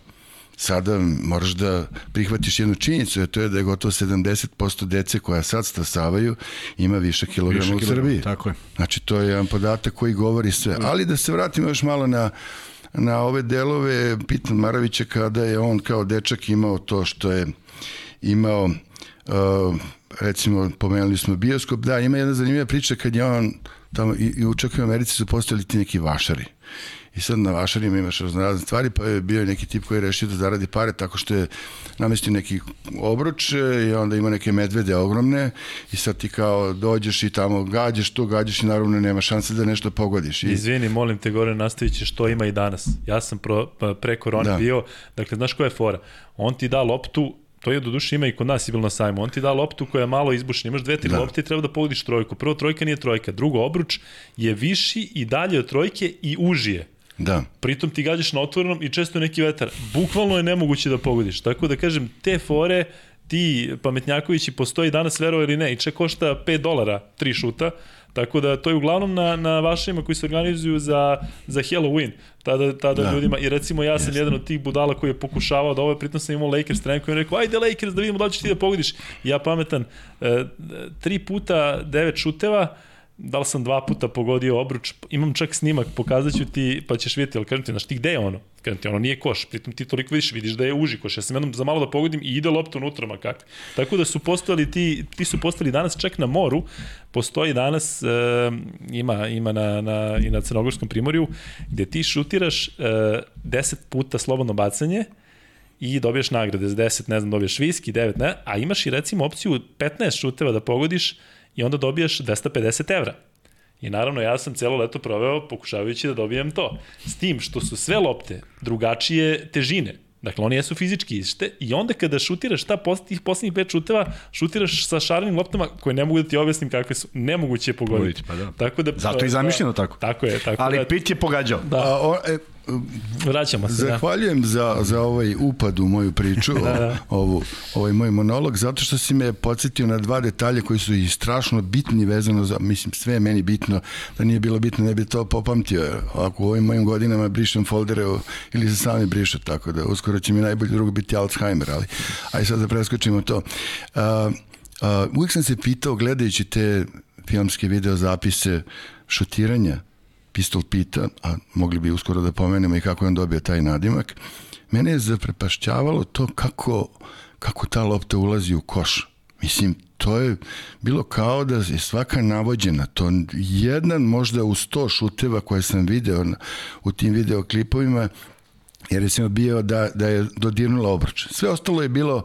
sada moraš da prihvatiš jednu činjenicu, a to je da je gotovo 70% dece koja sad stasavaju ima više kilograma više u Srbiji. Tako je. Znači, to je jedan podatak koji govori sve. Ali da se vratimo još malo na na ove delove pitan Maravića kada je on kao dečak imao to što je imao uh, recimo pomenuli smo bioskop, da ima jedna zanimljiva priča kad je on tamo i, i u Americi su postojali ti neki vašari i sad na vašarima imaš razne stvari, pa je bio neki tip koji je rešio da zaradi pare tako što je namestio neki obruč i onda ima neke medvede ogromne i sad ti kao dođeš i tamo gađaš to, gađaš i naravno nema šanse da nešto pogodiš. I... Izvini, molim te gore, nastavit što ima i danas. Ja sam pro, pa, pre korone da. bio, dakle, znaš koja je fora? On ti da loptu, to je do duše ima i kod nas i bilo na sajmu. On ti da loptu koja je malo izbušena, imaš dve, tri da. lopte i treba da pogodiš trojku. Prvo trojka nije trojka, drugo obruč je viši i dalje od trojke i užije. Da. Pritom ti gađaš na otvorenom i često neki vetar. Bukvalno je nemoguće da pogodiš. Tako da kažem, te fore, ti pametnjakovići postoji danas, vero ili ne, i čak košta 5 dolara, tri šuta, Tako da to je uglavnom na, na vašima koji se organizuju za, za Halloween. Tada, tada da. ljudima, i recimo ja sam Jeste. jedan od tih budala koji je pokušavao da ovo, pritom sam imao Lakers trener koji je rekao, ajde Lakers da vidimo da ćeš ti da pogodiš. ja pametan, e, tri puta devet šuteva, da li sam dva puta pogodio obruč, imam čak snimak, pokazat ću ti, pa ćeš vidjeti, ali kažem ti, znaš ti gde je ono? Kažem ti, ono nije koš, pritom ti toliko vidiš, vidiš da je uži koš, ja sam jednom za malo da pogodim i ide lopta unutra, ma kako. Tako da su postali ti, ti su postali danas čak na moru, postoji danas, e, ima, ima na, na, i na Crnogorskom primorju, gde ti šutiraš e, 10 puta slobodno bacanje, i dobiješ nagrade za 10, ne znam, dobiješ viski, 9, ne, a imaš i recimo opciju 15 šuteva da pogodiš, i onda dobijaš 250 evra. I naravno ja sam celo leto proveo pokušavajući da dobijem to. S tim što su sve lopte drugačije težine. Dakle, oni jesu fizički iste i onda kada šutiraš ta post, tih poslednjih pet šuteva, šutiraš sa šarenim loptama koje ne mogu da ti objasnim kakve su, nemoguće je pogoditi. Pa da. Tako da, Zato i zamišljeno tako. Tako je. Tako Ali da, Pit je pogađao. Da. A, o, e, Vraćamo se. Da. Zahvaljujem da. za, za ovaj upad u moju priču, da, da. ovu, ovaj moj monolog, zato što si me podsjetio na dva detalja koji su i strašno bitni vezano za, mislim, sve je meni bitno, da nije bilo bitno, ne bi to popamtio. Ako u ovim mojim godinama brišem foldere ili se sami brišu, tako da uskoro će mi najbolji drug biti Alzheimer, ali aj sad da preskočimo to. Uh, uh, uvijek sam se pitao, gledajući te filmske video zapise šutiranja, Pistol Pita, a mogli bi uskoro da pomenemo i kako je on dobio taj nadimak, mene je zaprepašćavalo to kako, kako ta lopta ulazi u koš. Mislim, to je bilo kao da je svaka navođena. To jedan možda u sto šuteva koje sam video u tim videoklipovima je recimo bio da, da je dodirnula obruč. Sve ostalo je bilo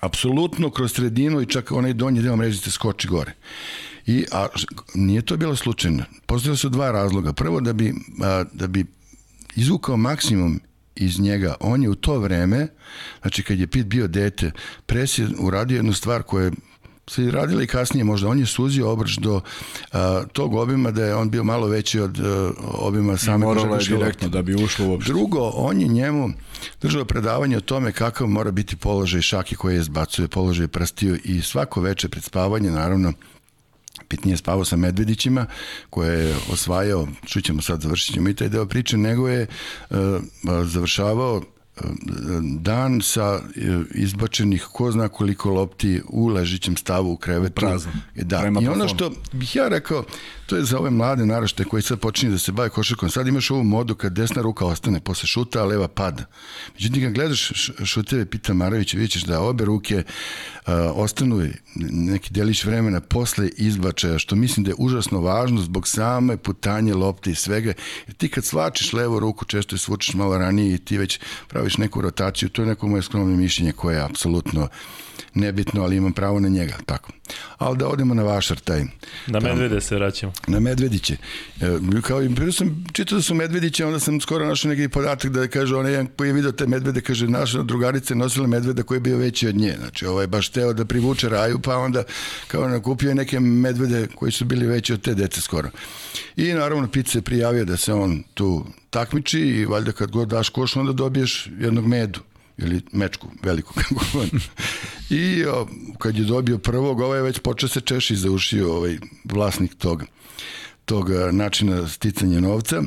apsolutno kroz sredinu i čak onaj donji deo mrežice skoči gore. I, a nije to bilo slučajno. Postoje su dva razloga. Prvo da bi, a, da bi izvukao maksimum iz njega. On je u to vreme, znači kad je Pit bio dete, pres je uradio jednu stvar koja je se radila i kasnije možda. On je suzio obrč do a, tog obima da je on bio malo veći od a, obima same je direktno da bi ušlo uopšte. Drugo, on je njemu držao predavanje o tome kakav mora biti položaj šaki koje je zbacuje, položaj prstiju i svako veče pred spavanje, naravno, Pit nije spavao sa Medvedićima koje je osvajao, čućemo sad, završit ćemo i taj deo priče, nego je uh, završavao dan sa e, izbačenih ko zna koliko lopti u ležićem stavu u krevetu. Prazno. Da. I ono što bih ja rekao, to je za ove mlade narašte koji sad počinju da se bave košarkom. Sad imaš ovu modu kad desna ruka ostane posle šuta, a leva pada. Međutim, kad gledaš šuteve Pita Maravića, vidjet ćeš da obe ruke uh, ostanu neki delić vremena posle izbačaja, što mislim da je užasno važno zbog same putanje lopte i svega. Jer ti kad slačiš levu ruku, često je svučeš malo ranije i ti već praviš neku rotaciju. To je neko moje skromno mišljenje koje je apsolutno nebitno, ali imam pravo na njega, tako. Ali da odemo na vašar taj. Na medvede se vraćamo. Na medvediće. E, kao i prvo sam čitao da su medvediće, onda sam skoro našao neki podatak da kaže onaj jedan koji je vidio te medvede, kaže naša drugarica je nosila medveda koji je bio veći od nje. Znači ovaj baš teo da privuče raju, pa onda kao nakupio neke medvede koji su bili veći od te dece skoro. I naravno Pit se prijavio da se on tu takmiči i valjda kad god daš koš onda dobiješ jednog medu ili mečku veliku kako god. I o, kad je dobio prvog, ovaj već počeo se češi za uši ovaj vlasnik tog, tog načina sticanja novca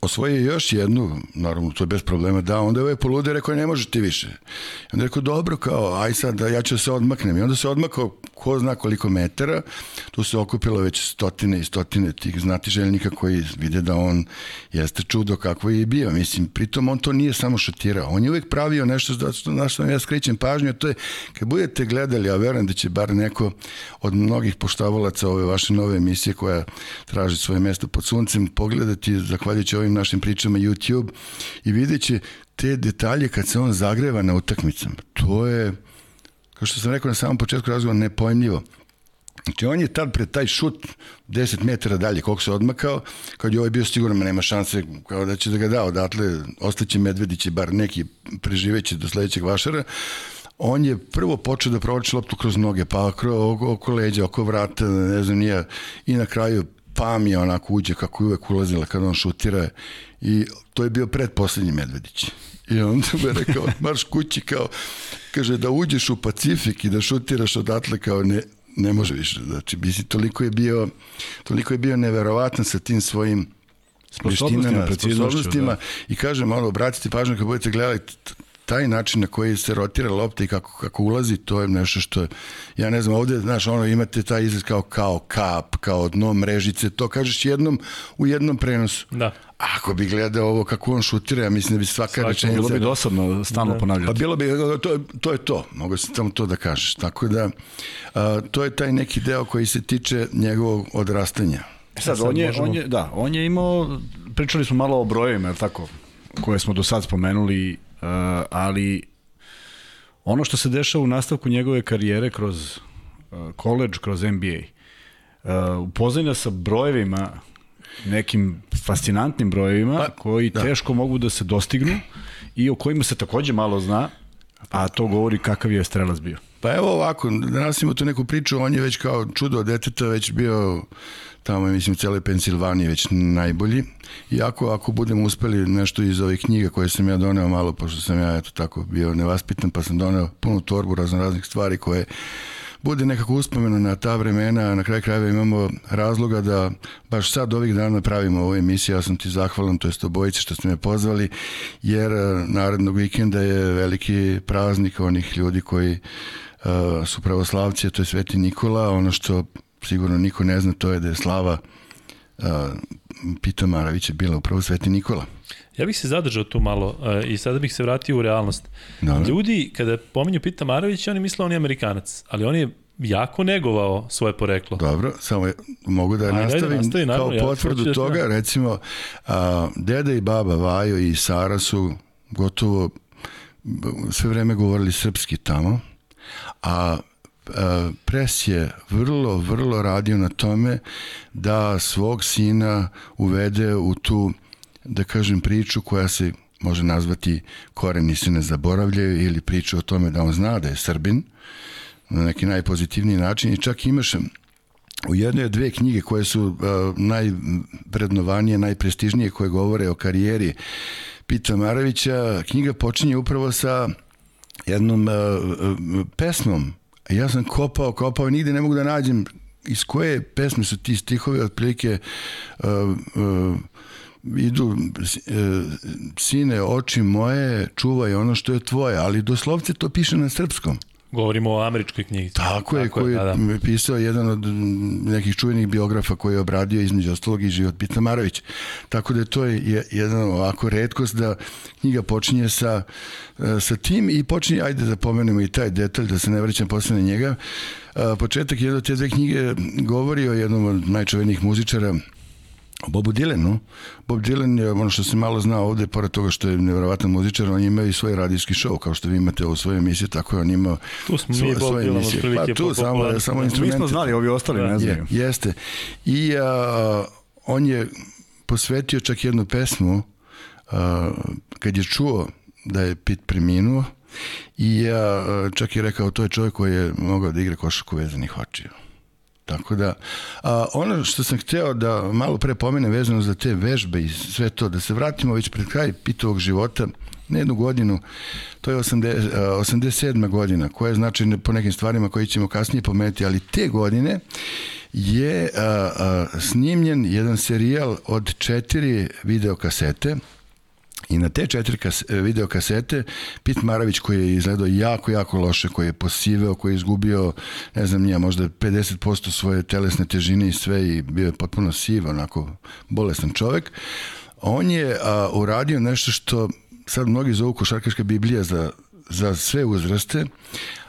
osvojio je još jednu, naravno to je bez problema, da, onda je ovaj polude rekao ne može ti više. I onda je rekao dobro kao, aj sad ja ću da se odmaknem. I onda se odmakao ko zna koliko metara, tu se okupilo već stotine i stotine tih znatiželjnika koji vide da on jeste čudo kako je i bio. Mislim, pritom on to nije samo šutirao, on je uvek pravio nešto da, na što ja skrećem pažnju, to je kad budete gledali, a verujem da će bar neko od mnogih poštavalaca ove vaše nove emisije koja traži svoje mesto pod suncem, pogledati zahvaljujući ovim našim pričama YouTube i vidjet te detalje kad se on zagreva na utakmicama. To je kao što sam rekao na samom početku razgovora, nepojmljivo. Znači, on je tad pred taj šut 10 metara dalje, koliko se odmakao, kad je ovaj bio siguran, ma nema šanse, kao da će da ga da odatle, ostaće Medvediće, bar neki preživeće do sledećeg vašara, on je prvo počeo da provlači loptu kroz noge, pa oko, oko leđa, oko vrata, ne znam, nije, i na kraju pam je onako uđe kako je uvek ulazila kada on šutira i to je bio predposlednji Medvedić. I onda me rekao, marš kući kao, kaže da uđeš u Pacifik i da šutiraš odatle kao ne, ne može više. Znači, misli, toliko je bio, toliko je bio neverovatan sa tim svojim veštinama, sposobnostima da. i kažem malo, obratite pažnju kad budete gledali taj način na koji se rotira lopta i kako, kako ulazi, to je nešto što, ja ne znam, ovde, znaš, ono, imate taj izraz kao, kao kap, kao dno mrežice, to kažeš jednom, u jednom prenosu. Da. Ako bi gledao ovo kako on šutira, ja mislim da bi svaka Svaki, rečenica... Bilo bi dosadno stalno da. ponavljati. Pa bilo bi, to, to je to, mogu se samo to da kažeš. Tako da, a, to je taj neki deo koji se tiče njegovog odrastanja. E sad, sad on je, možemo... on je, da, on je imao, pričali smo malo o brojevima, je tako, koje smo do sad spomenuli, uh, ali ono što se dešava u nastavku njegove karijere kroz uh, college, kroz NBA, uh, upoznanja sa brojevima, nekim fascinantnim brojevima pa, koji da. teško mogu da se dostignu i o kojima se takođe malo zna, a to govori kakav je strelac bio. Pa evo ovako, danas imamo tu neku priču, on je već kao čudo deteta već bio tamo mislim, u celoj Pensilvaniji već najbolji. Iako ako budemo uspeli nešto iz ovih knjiga koje sam ja doneo malo, pošto sam ja eto tako bio nevaspitan, pa sam doneo punu torbu razno raznih stvari koje bude nekako uspomeno na ta vremena, na kraj krajeva imamo razloga da baš sad ovih dana pravimo ovu emisiju, ja sam ti zahvalan, to jest obojice što ste me pozvali, jer e, narednog vikenda je veliki praznik onih ljudi koji uh, su pravoslavci, to je Sveti Nikola, ono što sigurno niko ne zna, to je da je slava uh, Pita Maravića bila upravo Sveti Nikola. Ja bih se zadržao tu malo uh, i sada bih se vratio u realnost. Dobre. Ljudi, kada pominju Pita Maravića, oni misle on je Amerikanac, ali on je jako negovao svoje poreklo. Dobro, samo je, mogu da Ajde, nastavim nastavi, naravno, kao potvrdu ja, toga, da recimo, a, deda i baba Vajo i Sara su gotovo sve vreme govorili srpski tamo, a Pres je vrlo, vrlo radio na tome da svog sina uvede u tu, da kažem, priču koja se može nazvati koreni se ne zaboravljaju ili priču o tome da on zna da je Srbin na neki najpozitivniji način. I čak imaš u jednoj od dve knjige koje su uh, najvrednovanije, najprestižnije koje govore o karijeri Pita Maravića, knjiga počinje upravo sa jednom uh, uh, pesmom. Ja sam kopao, kopao, nigde ne mogu da nađem iz koje pesme su ti stihovi, otprilike uh, uh, idu uh, sine, oči moje, čuvaj ono što je tvoje, ali doslovce to piše na srpskom. Govorimo o američkoj knjizi. Tako je, Tako koji je da, da. pisao jedan od nekih čuvenih biografa koji je obradio između ostalog i život Pita Marović. Tako da to je jedan ovako redkost da knjiga počinje sa, e, sa tim i počinje, ajde da pomenemo i taj detalj, da se ne vraćam posle na njega. E, početak jedne od te dve knjige govori o jednom od najčuvenijih muzičara Bobu Dylanu. Bob Dylan je ono što se malo zna ovde, pored toga što je nevjerovatan muzičar, on imao i svoj radijski show, kao što vi imate u svojoj emisiji, tako je on imao tu smo svo, mi svoje emisije. Pa tu samo, samo instrumente. Mi smo znali, ovi ostali ne znaju. Je, jeste. I a, on je posvetio čak jednu pesmu a, kad je čuo da je Pit preminuo i ja, čak je rekao to je čovjek koji je mogao da igra košaku vezanih očiju. Tako da, a, ono što sam hteo da malo pre pomenem vezano za te vežbe i sve to, da se vratimo već pred kraj pitovog života, na jednu godinu, to je 80, 87. godina, koja je značajna po nekim stvarima koje ćemo kasnije pomenuti, ali te godine je a, a, snimljen jedan serijal od četiri videokasete, I na te četiri kas, e, video Pit Maravić koji je izgledao jako, jako loše, koji je posiveo, koji je izgubio, ne znam nija, možda 50% svoje telesne težine i sve i bio je potpuno siv, onako bolestan čovek. On je a, uradio nešto što sad mnogi zovu košarkaška biblija za, za sve uzraste,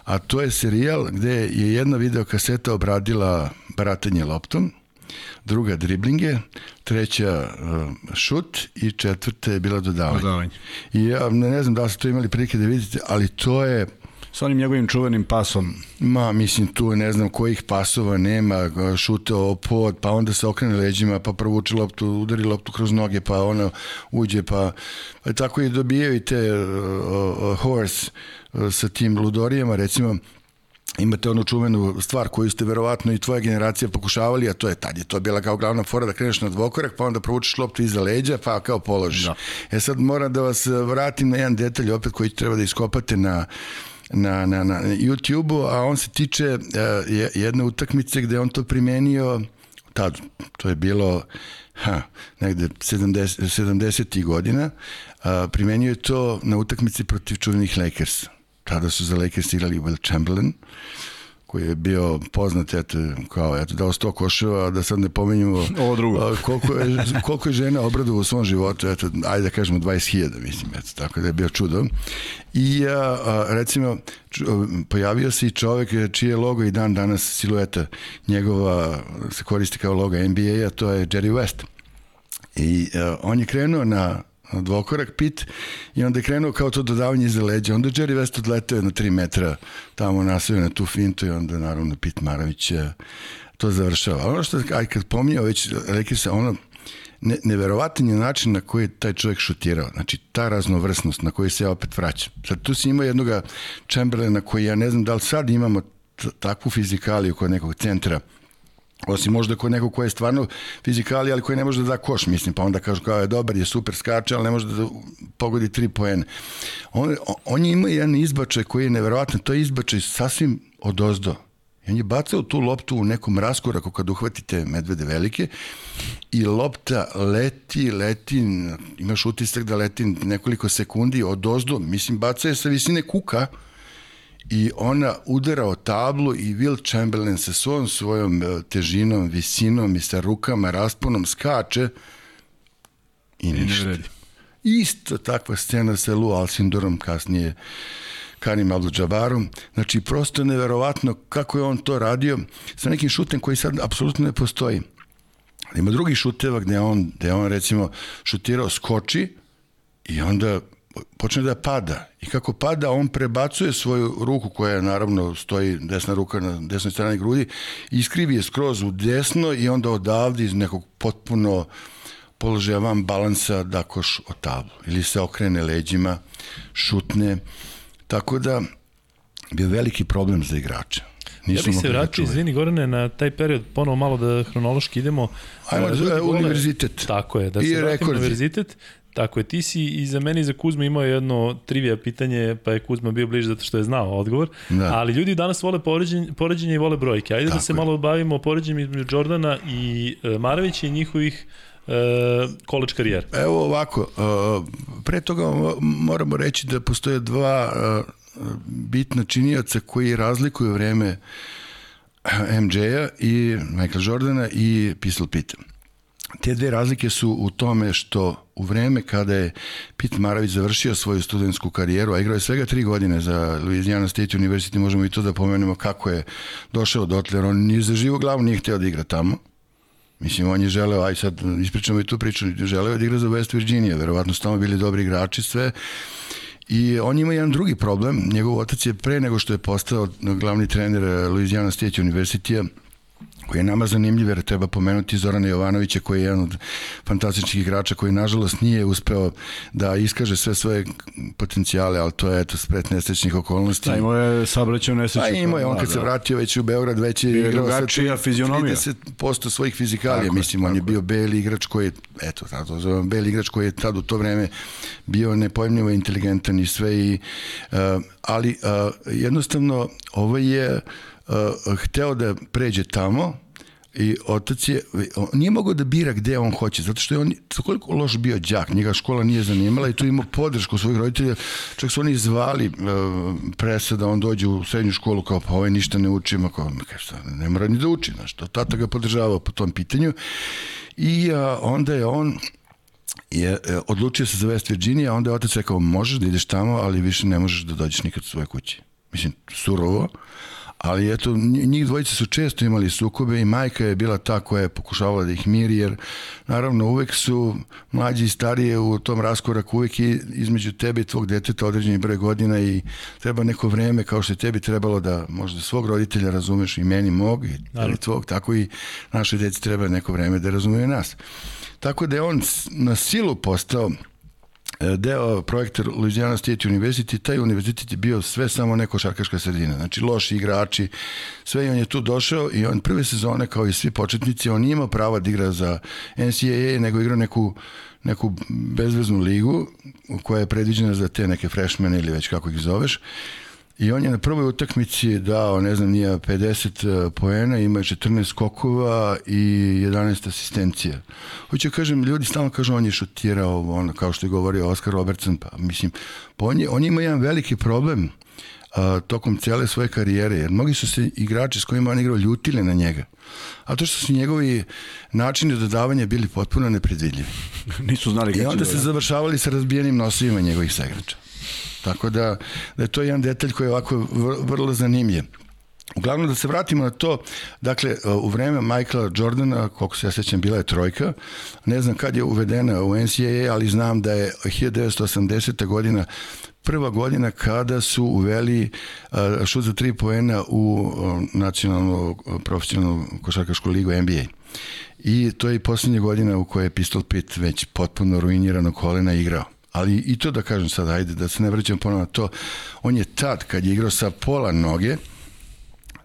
a to je serijal gde je jedna videokaseta obradila baratanje loptom, druga driblinge, treća uh, šut i četvrta je bila dodavanje. dodavanje. I ja ne, ne znam da li ste to imali prilike da vidite, ali to je sa onim njegovim čuvenim pasom. Ma, mislim, tu ne znam kojih pasova nema, šutao pod, pa onda se okrene leđima, pa provuče loptu, udari loptu kroz noge, pa ona uđe, pa, pa tako i dobijaju te uh, uh, horse uh, sa tim ludorijama, recimo, imate onu čuvenu stvar koju ste verovatno i tvoja generacija pokušavali, a to je tad je to bila kao glavna fora da kreneš na dvokorak, pa onda provučeš loptu iza leđa, pa kao položiš. Da. E sad moram da vas vratim na jedan detalj opet koji treba da iskopate na na, na, na YouTube-u, a on se tiče uh, jedne utakmice gde on to primenio tad, to je bilo ha, negde 70, 70. godina, a, primenio je to na utakmici protiv čuvenih Lakers. Tada su za Lakers igrali Will Chamberlain, koji je bio poznat eto, kao eto, dao sto koševa, da sad ne pomenjamo Ovo drugo. A, koliko, je, koliko je žena obradova u svom životu, eto, ajde da kažemo 20.000, mislim, eto, tako da je bio čudo. I a, a, recimo, pojavio se i čovek čije logo i dan danas silueta njegova se koristi kao logo NBA-a, to je Jerry West. I a, on je krenuo na dvokorak pit i onda je krenuo kao to dodavanje iza leđa. Onda Jerry West odletao na 3 metra tamo nasavio na tu fintu i onda naravno Pit Maravić to završava. Ono što, aj kad pominjao već, rekli se, ono, ne, neverovatan je način na koji je taj čovjek šutirao. Znači, ta raznovrsnost na koju se ja opet vraćam. Sad tu si imao jednog Chamberlaina koji ja ne znam da li sad imamo takvu fizikaliju kod nekog centra Osim možda kod nekog ko je stvarno fizikali, ali koji ne može da da koš, mislim, pa onda kažu kao je dobar, je super skače, ali ne može da pogodi tri poene. On, on je imao jedan izbačaj koji je neverovatno, to je izbačaj sasvim od ozdo. I on je bacao tu loptu u nekom raskoraku kad uhvatite medvede velike i lopta leti, leti, imaš utisak da leti nekoliko sekundi od ozdo, mislim, baca je sa visine kuka, i ona udara o tablu i Will Chamberlain sa svojom svojom e, težinom, visinom i sa rukama rasponom skače i ništa. Isto takva scena sa Lou Alcindorom kasnije Karim Abdul-Jabarom. Znači, prosto neverovatno kako je on to radio sa nekim šutem koji sad apsolutno ne postoji. Ima drugih šuteva gde on, gde on recimo šutirao skoči i onda počne da pada i kako pada on prebacuje svoju ruku koja naravno stoji desna ruka na desnoj strani grudi iskrivi je skroz u desno i onda odavde iz nekog potpuno položaja van balansa da koš o tablu ili se okrene leđima šutne tako da bio veliki problem za igrača Nisam ja bih se da vratio, izvini Gorane, na taj period, ponovo malo da hronološki idemo. Ajmo, uh, univerzitet. Tako je, da se vratimo univerzitet. Tako je, ti si i za meni i za Kuzma imao jedno trivija pitanje, pa je Kuzma bio bliže zato što je znao odgovor, da. ali ljudi danas vole poređenje, poređenje i vole brojke. Ajde da Tako da se je. malo bavimo poređenjem između Jordana i e, Maravića i njihovih e, koleč karijera. Evo ovako, e, pre toga moramo reći da postoje dva bitna činioca koji razlikuju vreme MJ-a i Michael Jordana i Pistol Pita. Te dve razlike su u tome što u vreme kada je Pete Maravić završio svoju studentsku karijeru, a igrao je svega tri godine za Louisiana State University, možemo i to da pomenemo kako je došao dotle, jer on ni za živu glavu nije hteo da igra tamo. Mislim, on je želeo, aj sad ispričamo i tu priču, želeo da igra za West Virginia, verovatno su tamo bili dobri igrači sve. I on ima jedan drugi problem, njegov otac je pre nego što je postao glavni trener Louisiana State University koji je nama zanimljiv, jer treba pomenuti Zorana Jovanovića koji je jedan od fantastičnih igrača koji nažalost nije uspeo da iskaže sve svoje potencijale, ali to je eto spret nesrećnih okolnosti. Da, imao je sabraćao nesreću. Pa imao je, on kad da, se vratio već u Beograd, već je igrao sa 30% svojih fizikalija, tako, mislim, on je bio beli igrač koji je, eto, tako zovem, beli igrač koji je tad u to vreme bio nepojemljivo inteligentan i sve i, uh, ali uh, jednostavno ovo je uh, hteo da pređe tamo i otac je, on nije mogao da bira gde on hoće, zato što je on koliko loš bio đak, njega škola nije zanimala i tu imao podršku svojih roditelja, čak su oni zvali uh, presa da on dođe u srednju školu kao pa ovaj ništa ne uči, ima kao, šta, ne mora ni da uči, znaš, to tata ga podržavao po tom pitanju. I uh, onda je on je odlučio se za West Virginia, onda je otac rekao možeš da ideš tamo, ali više ne možeš da dođeš nikad u svoje kuće. Mislim, surovo, ali eto, njih dvojice su često imali sukobe i majka je bila ta koja je pokušavala da ih miri, jer naravno uvek su mlađi i starije u tom raskoraku, uvek je između tebe i tvog deteta određeni broj godina i treba neko vreme kao što je tebi trebalo da možda svog roditelja razumeš i meni mog i tebi tvog, tako i naše deci treba neko vreme da razumeju nas. Tako da je on na silu postao deo projekta Louisiana State University, taj univerzitet je bio sve samo neko šarkaška sredina, znači loši igrači, sve i on je tu došao i on prve sezone kao i svi početnici, on nije imao prava da igra za NCAA, nego igra neku neku bezveznu ligu koja je predviđena za te neke freshmene ili već kako ih zoveš I on je na prvoj utakmici dao, ne znam, nije 50 e, poena, ima 14 skokova i 11 asistencija. Hoću kažem, ljudi stalno kažu on je šutirao, ono, kao što je govorio Oskar Robertson, pa mislim, pa on, je, on ima jedan veliki problem a, tokom cele svoje karijere, jer mnogi su se igrači s kojima on igrao ljutili na njega. A to što su njegovi načini dodavanja bili potpuno nepredvidljivi. Nisu znali I onda se da- završavali sa razbijenim nosovima njegovih segrača. Tako da, da je to jedan detalj koji je ovako vrlo zanimljiv. Uglavnom da se vratimo na to, dakle u vreme Michaela Jordana, koliko se ja sećam, bila je trojka, ne znam kad je uvedena u NCAA, ali znam da je 1980. godina prva godina kada su uveli šut za tri poena u nacionalnu profesionalnu košarkašku ligu NBA. I to je i poslednja godina u kojoj je Pistol Pit već potpuno ruinirano kolena igrao ali i to da kažem sad, ajde, da se ne vraćam ponovno na to, on je tad, kad je igrao sa pola noge,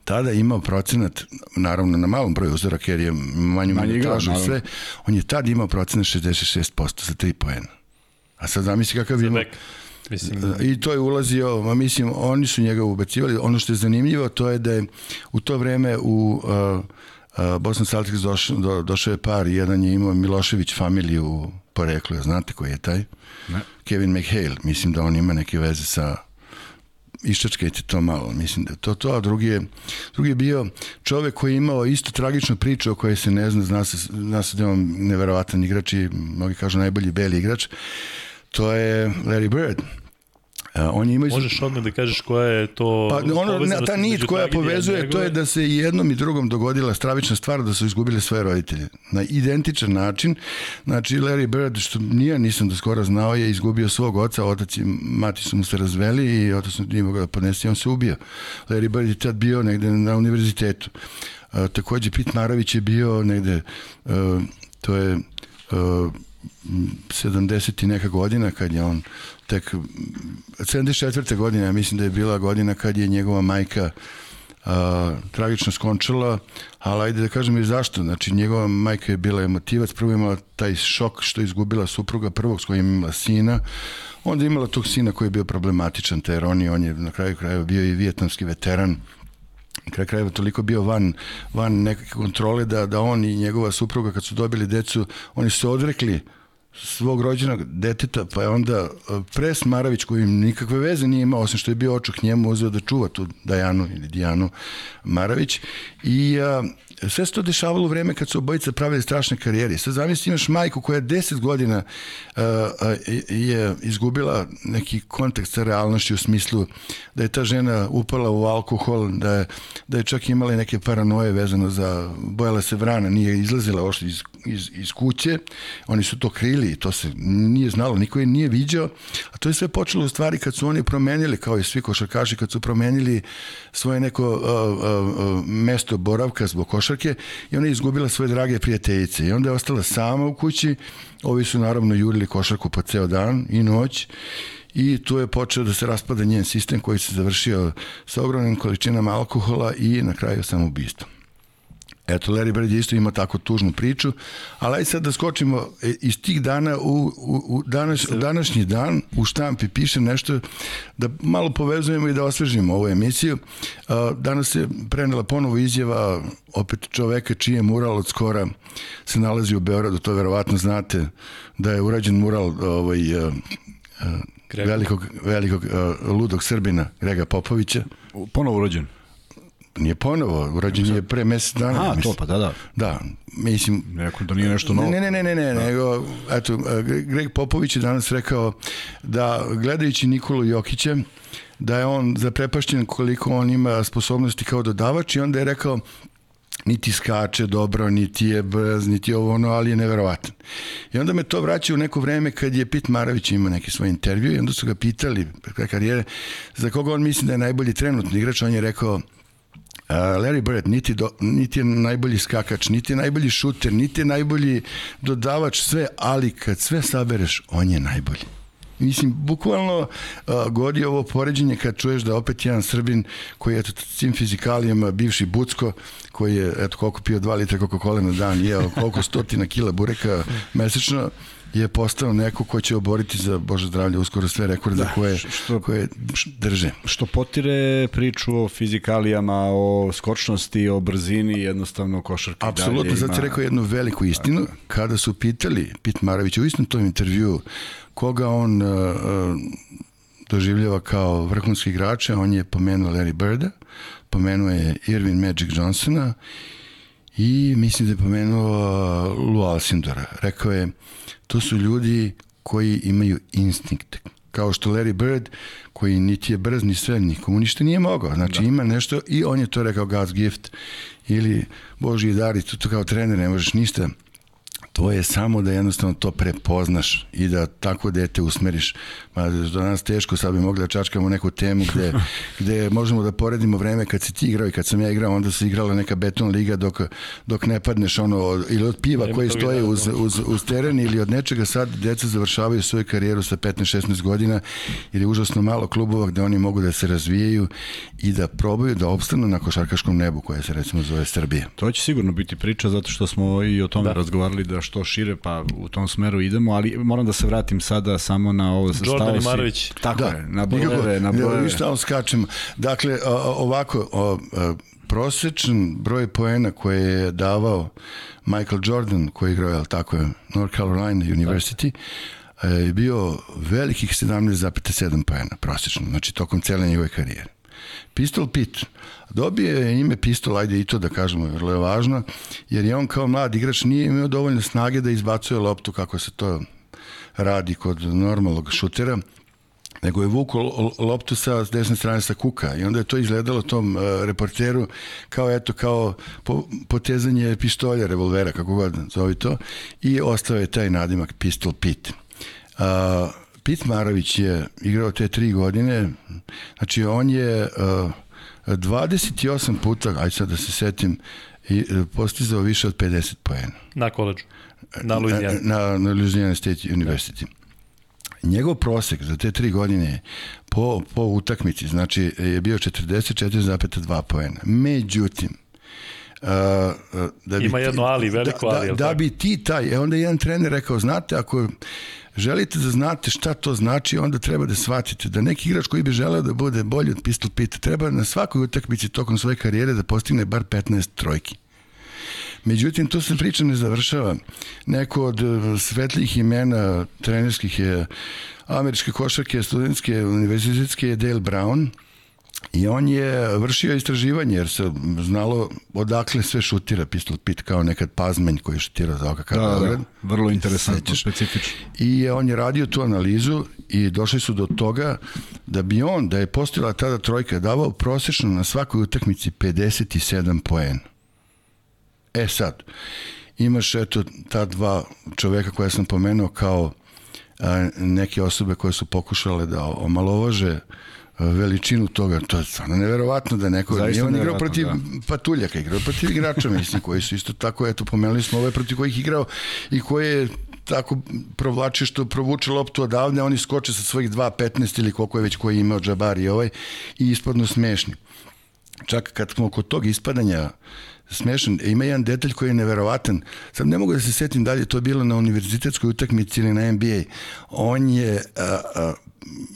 tada imao procenat, naravno na malom broju uzoraka, jer je manju manju tražu sve, on je tad imao procenat 66% za 3 poena. A sad zamisli kakav je imao... Mislim. I to je ulazio, ma mislim, oni su njega ubacivali. Ono što je zanimljivo, to je da je u to vreme u uh, uh, Boston Celtics došao, do, došao je par, jedan je imao Milošević familiju poreklo, znate koji je taj? Ne. Kevin McHale, mislim da on ima neke veze sa iščačkajte to malo, mislim da to to, a drugi je, drugi je bio čovek koji je imao isto tragičnu priču o kojoj se ne zna, zna se, zna se da je on neverovatan igrač i mnogi kažu najbolji beli igrač, to je Larry Bird on ima Možeš odmah da kažeš koja je to Pa ono ta nit koja povezuje to je da se jednom i drugom dogodila stravična stvar da su izgubili svoje roditelje. Na identičan način. Znači Larry Bird što nije nisam do skoro znao je izgubio svog oca, otac i mati su mu se razveli i otac nije mogao da podnese, on se ubio. Larry Bird je tad bio negde na univerzitetu. A, takođe Pit Marović je bio negde a, to je a, 70 i neka godina kad je on tek 74. godine, ja mislim da je bila godina kad je njegova majka a, tragično skončala, ali ajde da kažem i zašto. Znači, njegova majka je bila emotivac, prvo imala taj šok što je izgubila supruga prvog s kojim imala sina, onda je imala tog sina koji je bio problematičan, ter on je, on je na kraju krajeva bio i vijetnamski veteran, kraj krajeva toliko bio van, van neke kontrole da, da on i njegova supruga kad su dobili decu, oni su se odrekli svog rođenog deteta, pa je onda e, Pres Maravić, koji nikakve veze nije imao, osim što je bio očuk njemu, uzeo da čuva tu Dajanu ili Dijanu Maravić i a, sve se to dešavalo u vreme kad su obojica pravili strašne karijere. Sad zamisli imaš majku koja 10 godina uh, je izgubila neki kontakt sa realnošću u smislu da je ta žena upala u alkohol, da je, da je čak imala neke paranoje vezano za bojala se vrana, nije izlazila ošli iz, iz, iz kuće, oni su to krili to se nije znalo, niko je nije viđao, a to je sve počelo u stvari kad su oni promenili, kao i svi košarkaši, kad su promenili svoje neko uh, uh, mesto boravka zbog košarka košarke i ona je izgubila svoje drage prijateljice i onda je ostala sama u kući. Ovi su naravno jurili košarku po ceo dan i noć i tu je počeo da se raspada njen sistem koji se završio sa ogromnim količinama alkohola i na kraju samobistvom. Eto, Larry Bird je isto ima tako tužnu priču, ali ajde sad da skočimo e, iz tih dana u, u, u danas, današnji dan u štampi piše nešto da malo povezujemo i da osvežimo ovu emisiju. Danas se prenela ponovo izjava opet čoveka čiji je mural od skora se nalazi u Beogradu, to verovatno znate da je urađen mural ovaj, velikog, velikog ludog Srbina Grega Popovića. Ponovo urađen? Nije ponovo, urađen je pre mesec dana. A, to pa da, da. Da, mislim... Neko da nije nešto novo. Ne, ne, ne, ne, ne, da. nego, eto, Greg Popović je danas rekao da gledajući Nikolu Jokića, da je on zaprepašćen koliko on ima sposobnosti kao dodavač i onda je rekao niti skače dobro, niti je brz, niti ovo ono, ali je neverovatan. I onda me to vraća u neko vreme kad je Pit Maravić imao neki svoj intervju i onda su ga pitali pre karijere za koga on misli da je najbolji trenutni igrač, on je rekao Larry Bird niti, do, niti je najbolji skakač, niti je najbolji šuter, niti je najbolji dodavač, sve, ali kad sve sabereš, on je najbolji. Mislim, bukvalno uh, godi ovo poređenje kad čuješ da opet jedan Srbin koji je eto, tim fizikalijama, bivši Bucko, koji je, eto, koliko pio 2 litra Coca-Cola na dan, jeo koliko stotina kila bureka mesečno, je postao neko ko će oboriti za Bože zdravlje uskoro sve rekorde da, koje, što, koje drže. Što potire priču o fizikalijama, o skočnosti, o brzini, jednostavno košarka Apsolutno, sad ti rekao jednu veliku istinu. Tako. Kada su pitali Pit Marović u istom tom intervju koga on uh, uh, doživljava kao vrhunski igrača, on je pomenuo Larry Birda, pomenuo je Irvin Magic Johnsona i mislim da je pomenuo Lou Alcindora. Rekao je, to su ljudi koji imaju instinkt. Kao što Larry Bird, koji niti je brz ni sve, nikomu ništa nije mogao. Znači da. ima nešto i on je to rekao God's gift ili Boži dar i to kao trener ne možeš ništa to je samo da jednostavno to prepoznaš i da tako dete usmeriš. Ma, do nas teško, sad bi mogli da čačkamo neku temu gde, gde možemo da poredimo vreme kad si ti igrao i kad sam ja igrao, onda se igrala neka beton liga dok, dok ne padneš ono, ili od piva koji stoje uz, uz, uz teren ili od nečega sad deca završavaju svoju karijeru sa 15-16 godina jer je užasno malo klubova gde oni mogu da se razvijaju i da probaju da opstanu na košarkaškom nebu koje se recimo zove Srbije. To će sigurno biti priča zato što smo i o tome da. razgovarali da što šire, pa u tom smeru idemo, ali moram da se vratim sada samo na ovo Jordan Imarović. Tako da, je, na brojeve, na brojeve. Ništa on skačem. Dakle, ovako, o, prosečan broj poena koje je davao Michael Jordan, koji je igrao, je tako je, North Carolina University, da. je bio velikih 17,7 poena prosečno, znači tokom cele njegove karijere. Pistol Pit. Dobije je ime Pistol, ajde i to da kažemo, vrlo je važno, jer je on kao mlad igrač nije imao dovoljno snage da izbacuje loptu kako se to radi kod normalnog šutera, nego je vuko loptu sa desne strane sa kuka i onda je to izgledalo tom uh, reporteru kao eto kao po, potezanje pištolja, revolvera, kako god zove to i ostao je taj nadimak Pistol Pit. Uh, Pit Marović je igrao te tri godine, znači on je uh, 28 puta, aj sad da se setim, i, uh, postizao više od 50 poena. Na koleđu? Na Louisiana? Na, na Louisiana State University. Da. Njegov prosek za te tri godine po, po utakmici, znači je bio 44,2 poena. Međutim, Uh, da bi Ima jedno ali, veliko da, ali. Da, da bi ti taj, e onda jedan trener rekao, znate, ako želite da znate šta to znači, onda treba da shvatite da neki igrač koji bi želeo da bude bolji od pistol pita, treba na svakoj utakmici tokom svoje karijere da postigne bar 15 trojki. Međutim, to se priča ne završava. Neko od e, svetlijih imena trenerskih je američke košarke, studentske, univerzitetske je Dale Brown, I on je vršio istraživanje jer se znalo odakle sve šutira pistol pit kao nekad Pazmenj koji je šutirao za OKK da, da, vrlo interesantno, specifično. I on je radio tu analizu i došli su do toga da bi on, da je postojala tada trojka, davao prosečno na svakoj utakmici 57 poen. E sad, imaš eto ta dva čoveka koja sam pomenuo kao a, neke osobe koje su pokušale da omalovaže veličinu toga, to je stvarno neverovatno da neko Zaista nije on igrao protiv da. patuljaka, igrao protiv igrača, mislim, koji su isto tako, eto, pomenuli smo ove protiv kojih igrao i koje je tako provlači što provuče loptu odavde, oni skoče sa svojih 2.15 ili koliko je već koji imao Džabari ovaj i ispadnu smešni. Čak kad smo kod tog ispadanja smešan. Ima jedan detalj koji je neverovatan. Sad ne mogu da se setim da li je to bilo na univerzitetskoj utakmici ili na NBA. On je a, a,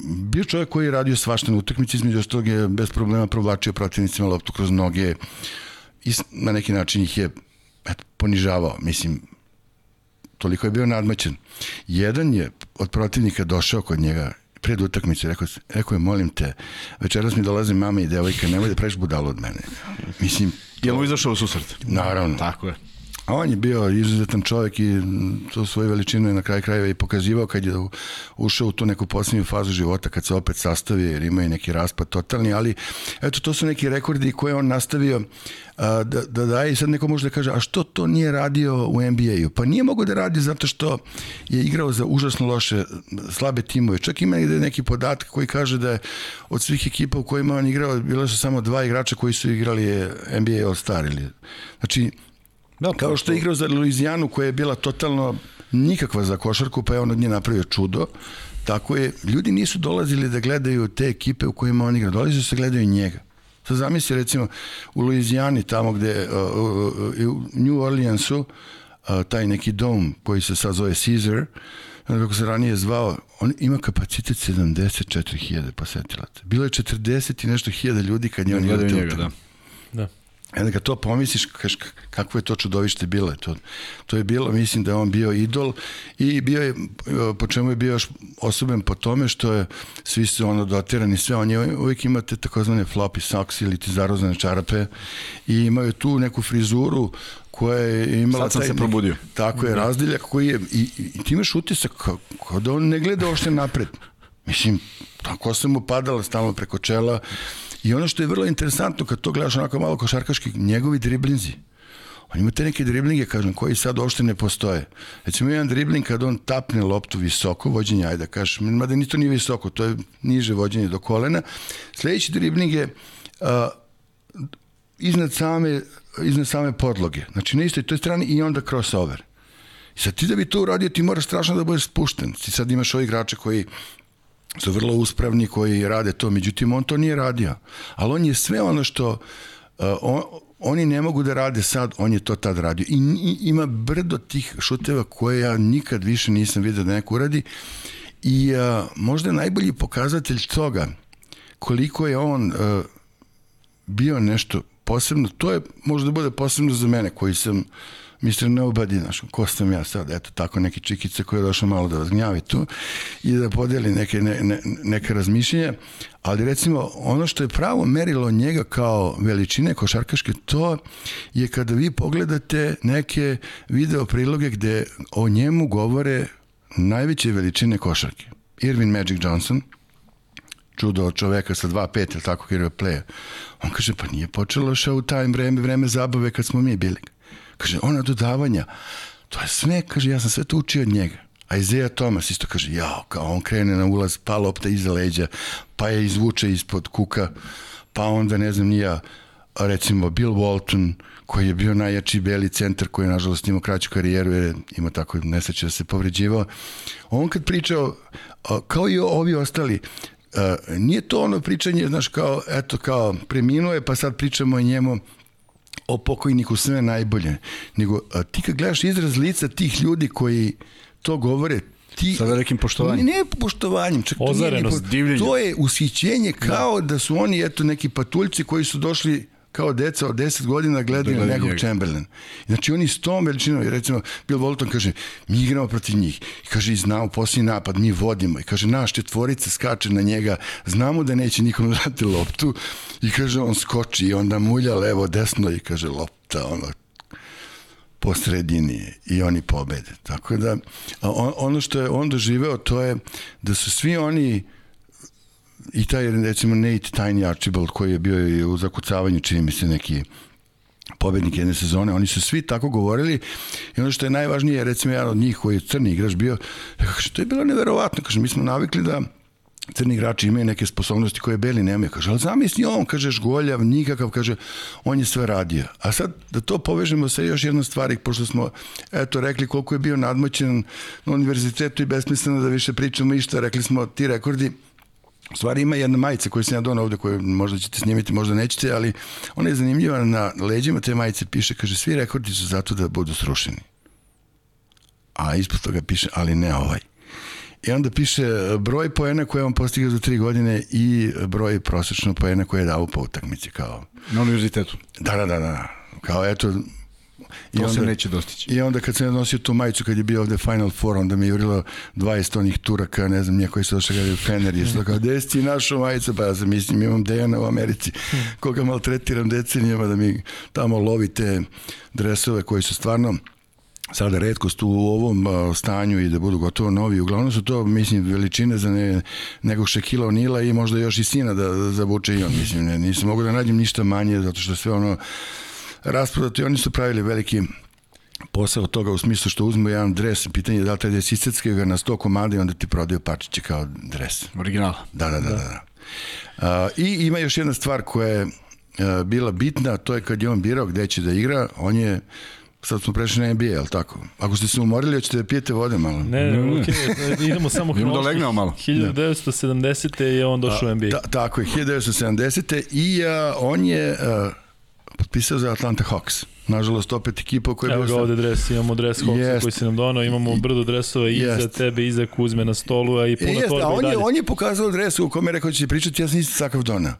bio čovjek koji je radio svašta na utakmici, između ostalog je bez problema provlačio protivnicima loptu kroz noge i na neki način ih je eto, ponižavao. Mislim, toliko je bio nadmaćen. Jedan je od protivnika došao kod njega pred utakmicu, rekao, rekao je, molim te, večeras mi dolaze mama i devojka, nemoj da preš budalo od mene. Mislim, Je li izašao u susret? Naravno. Tako je. A on je bio izuzetan čovjek i to svoju veličinu je na kraju krajeva i pokazivao kad je ušao u tu neku posljednju fazu života, kad se opet sastavio jer ima i neki raspad totalni, ali eto to su neki rekordi koje on nastavio a, da, da daje i sad neko može da kaže a što to nije radio u NBA-u? Pa nije mogo da radi zato što je igrao za užasno loše, slabe timove. Čak ima i neki podatak koji kaže da je od svih ekipa u kojima on igrao bilo su samo dva igrača koji su igrali NBA All-Star ili znači Da, Kao što je igrao za Luizijanu koja je bila totalno nikakva za košarku, pa je on od nje napravio čudo. tako je, ljudi nisu dolazili da gledaju te ekipe u kojima on igra, dolazili su da gledaju njega. Sad zamisli recimo u Luizijani, tamo gde, uh, uh, u New Orleansu, uh, taj neki dom koji se sad zove Caesar, kako se ranije zvao, on ima kapacitet 74.000 posetilaca. Bilo je 40 i nešto hiljada ljudi kad je on igrao njega, da. Da. Kada kad to pomisliš, kaš, kakvo je to čudovište bilo. To, to je bilo, mislim da je on bio idol i bio je, po čemu je bio još osoben po tome što je svi su ono dotirani sve, on je uvijek imate takozvane floppy socks ili ti zarozane čarape i imaju tu neku frizuru koja je imala Sad sam taj se probudio. Tako je, razdiljak koji je, i, i, i ti imaš utisak kao, kao da on ne gleda ošte napred. Mislim, tako sam mu padala stalno preko čela i ono što je vrlo interesantno kad to gledaš onako malo košarkaški, njegovi driblinzi. On ima te neke driblinge, kažem, koji sad uopšte ne postoje. Recimo, jedan dribling kad on tapne loptu visoko, vođenje, ajde da kažeš, mada ni to nije visoko, to je niže vođenje do kolena. Sledeći dribling je uh, iznad same, iznad same podloge. Znači, na istoj toj strani i onda crossover. I sad ti da bi to uradio, ti moraš strašno da budeš spušten. Ti sad imaš ovi igrače koji su vrlo uspravni, koji rade to, međutim, on to nije radio. Ali on je sve ono što uh, on, oni ne mogu da rade sad, on je to tad radio. I, i ima brdo tih šuteva koje ja nikad više nisam vidio da neko uradi. I uh, možda najbolji pokazatelj toga koliko je on uh, bio nešto posebno, to je možda bude posebno za mene koji sam Mr. Nobody, znaš, ko sam ja sad, eto, tako neki čikice koji je došao malo da vas gnjavi tu i da podeli neke, ne, ne, neke razmišljenja, ali recimo ono što je pravo merilo njega kao veličine košarkaške, to je kada vi pogledate neke video priloge gde o njemu govore najveće veličine košarke. Irvin Magic Johnson, čudo čoveka sa 2.5 ili tako jer je. On kaže, pa nije počelo showtime vreme, vreme zabave kad smo mi bili. Kaže, ona dodavanja, to je sve, kaže, ja sam sve to učio od njega. A Isaiah Thomas isto kaže, jao, kao on krene na ulaz, pa lopta iza leđa, pa je izvuče ispod kuka, pa onda, ne znam, nija, recimo Bill Walton, koji je bio najjači beli centar, koji je nažalost imao kraću karijeru, jer ima tako nesreće da se povređivao. On kad pričao, kao i ovi ostali, nije to ono pričanje, znaš, kao, eto, kao, preminuo je, pa sad pričamo o njemu, o pokojniku sve najbolje, nego a, ti kad gledaš izraz lica tih ljudi koji to govore, ti... Sa velikim poštovanjem. Ne, ne poštovanjem, čak to nije ni, po, To je ushićenje kao da. da su oni, eto, neki patuljci koji su došli kao deca od 10 godina gledaju da nekog Chamberlain. Znači oni s tom veličinom, recimo Bill Walton kaže, mi igramo protiv njih. I kaže, i znamo posljednji napad, mi vodimo. I kaže, naš četvorica skače na njega, znamo da neće nikom dati loptu. I kaže, on skoči i onda mulja levo, desno i kaže, lopta, ono, po sredini i oni pobede. Tako da, on, ono što je on doživeo, to je da su svi oni i taj recimo Nate Tiny Archibald koji je bio u zakucavanju čini mi se neki pobednik jedne sezone, oni su svi tako govorili i ono što je najvažnije, recimo jedan od njih koji je crni igrač bio, kaže, to je bilo neverovatno, kaže, mi smo navikli da crni igrači imaju neke sposobnosti koje beli nemaju. Kaže, ali zamisli on, kažeš, goljav, nikakav, kaže, on je sve radio. A sad, da to povežemo sa još jednom stvari, pošto smo, eto, rekli koliko je bio nadmoćen na univerzitetu i besmisleno da više pričamo išta, rekli smo ti rekordi, U stvari ima jedna majica koju sam ja donao ovde, koju možda ćete snimiti, možda nećete, ali ona je zanimljiva, na leđima te majice piše, kaže, svi rekordi su zato da budu srušeni. A ispod toga piše, ali ne ovaj. I onda piše broj poena koje on postigao za tri godine i broj prosečno poena koje je dao po utakmici. Kao... Na univerzitetu? Da, da, da, da. Kao eto, I to onda, se neće dostići. I onda kad sam nosio tu majicu kad je bio ovde Final Four, onda mi je jurilo 20 onih turaka, ne znam, nije koji su došli gledaju Fener, je to kao, gde si našu majicu? Pa ja sam mislim, imam Dejana u Americi, koga maltretiram decenijama da mi tamo lovi te dresove koji su stvarno sada redkost u ovom stanju i da budu gotovo novi. Uglavnom su to, mislim, veličine za ne, nekog Šekila Onila i možda još i sina da, da zavuče i on. Mislim, ne, nisam mogu da nađem ništa manje, zato što sve ono rasprodato i oni su pravili veliki posao toga u smislu što uzmu jedan dres, pitanje je da li taj dres iscecke ga na 100 komada i onda ti prodaju pačiće kao dres. Original. Da, da, da. da. da. Uh, I ima još jedna stvar koja je uh, bila bitna, to je kad je on birao gde će da igra, on je Sad smo prešli na NBA, je li tako? Ako ste se umorili, hoćete da pijete vode malo? Ne, ne, ne. Okay, idemo samo Idemo da legnemo malo. 1970. je on došao u NBA. Ta, tako je, 1970. i a, on je a, potpisao za Atlanta Hawks. Nažalost, opet ekipa koja je Evo ga ovde dres, imamo dres Hawksa Jest. koji si nam donao, imamo brdo dresova i Jest. za tebe, i za Kuzme na stolu, a i puno Jeste, torbe a i on je, on je pokazao dres u kome je rekao da će pričati, ja sam isti takav donao.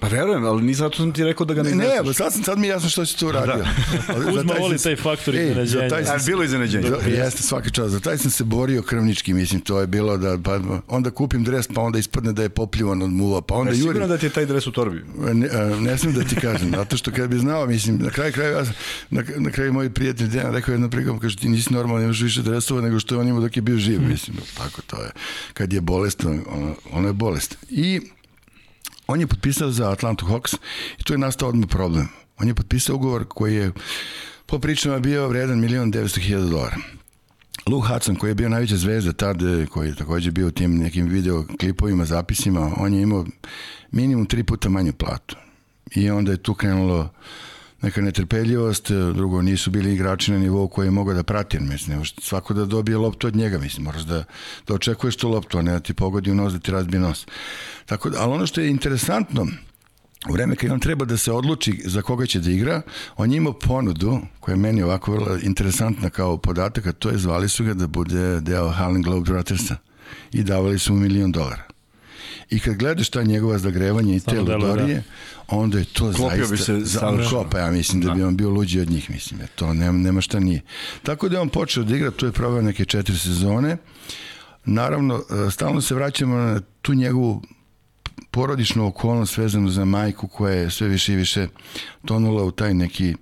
Pa verujem, ali ni zato sam ti rekao da ga ne Ne, ne, sad, sam, sad mi je jasno što si to uradio. Ali za Uzma taj voli sam- taj faktor Ej, za iznenađenja. taj sam bilo iznenađenje. Za, jeste svaki čas. Za taj sam se borio krvnički, mislim, to je bilo da pa, onda kupim dres, pa onda ispadne da je popljivan od muva, pa onda Ja, jurim. sigurno da ti je taj dres u torbi. Ne, a, ne smijem da ti kažem, zato što kad bi znao, mislim, na kraju kraju, ja, sam- na, na kraju moj prijatelj Dejan rekao jednom prikom, kaže, ti nisi normalno, imaš više dresova nego što je on imao dok je bio živ, mislim, tako to je. Kad je bolest, ono, ono je bolest. I on je potpisao za Atlantu Hawks i tu je nastao odmah problem. On je potpisao ugovor koji je po pričama bio vredan milion 900 hiljada dolara. Luke Hudson, koji je bio najveća zvezda tad, eh, koji je takođe bio u tim nekim video klipovima, zapisima, on je imao minimum tri puta manju platu. I onda je tu krenulo neka netrpeljivost, eh, drugo nisu bili igrači na nivou koji je mogao da prati, jer mislim, svako da dobije loptu od njega, mislim, moraš da, da očekuješ tu loptu, a ne da ti pogodi u nos, da ti razbije nos. Tako da, ali ono što je interesantno, u vreme kad on treba da se odluči za koga će da igra, on je imao ponudu, koja je meni ovako vrlo interesantna kao podatak, a to je zvali su ga da bude deo Harlem Globetrottersa i davali su mu milion dolara. I kad gledaš ta njegova zagrevanje i te ludorije, onda je to Klopio zaista... bi se za-. Klopa, ja mislim da bi on bio luđi od njih, mislim. jer To nema, nema šta nije. Tako da je on počeo da igra, tu je proveo neke četiri sezone. Naravno, e, stalno se vraćamo na tu njegovu porodičnu okolnost vezanu za majku koja je sve više i više tonula u taj neki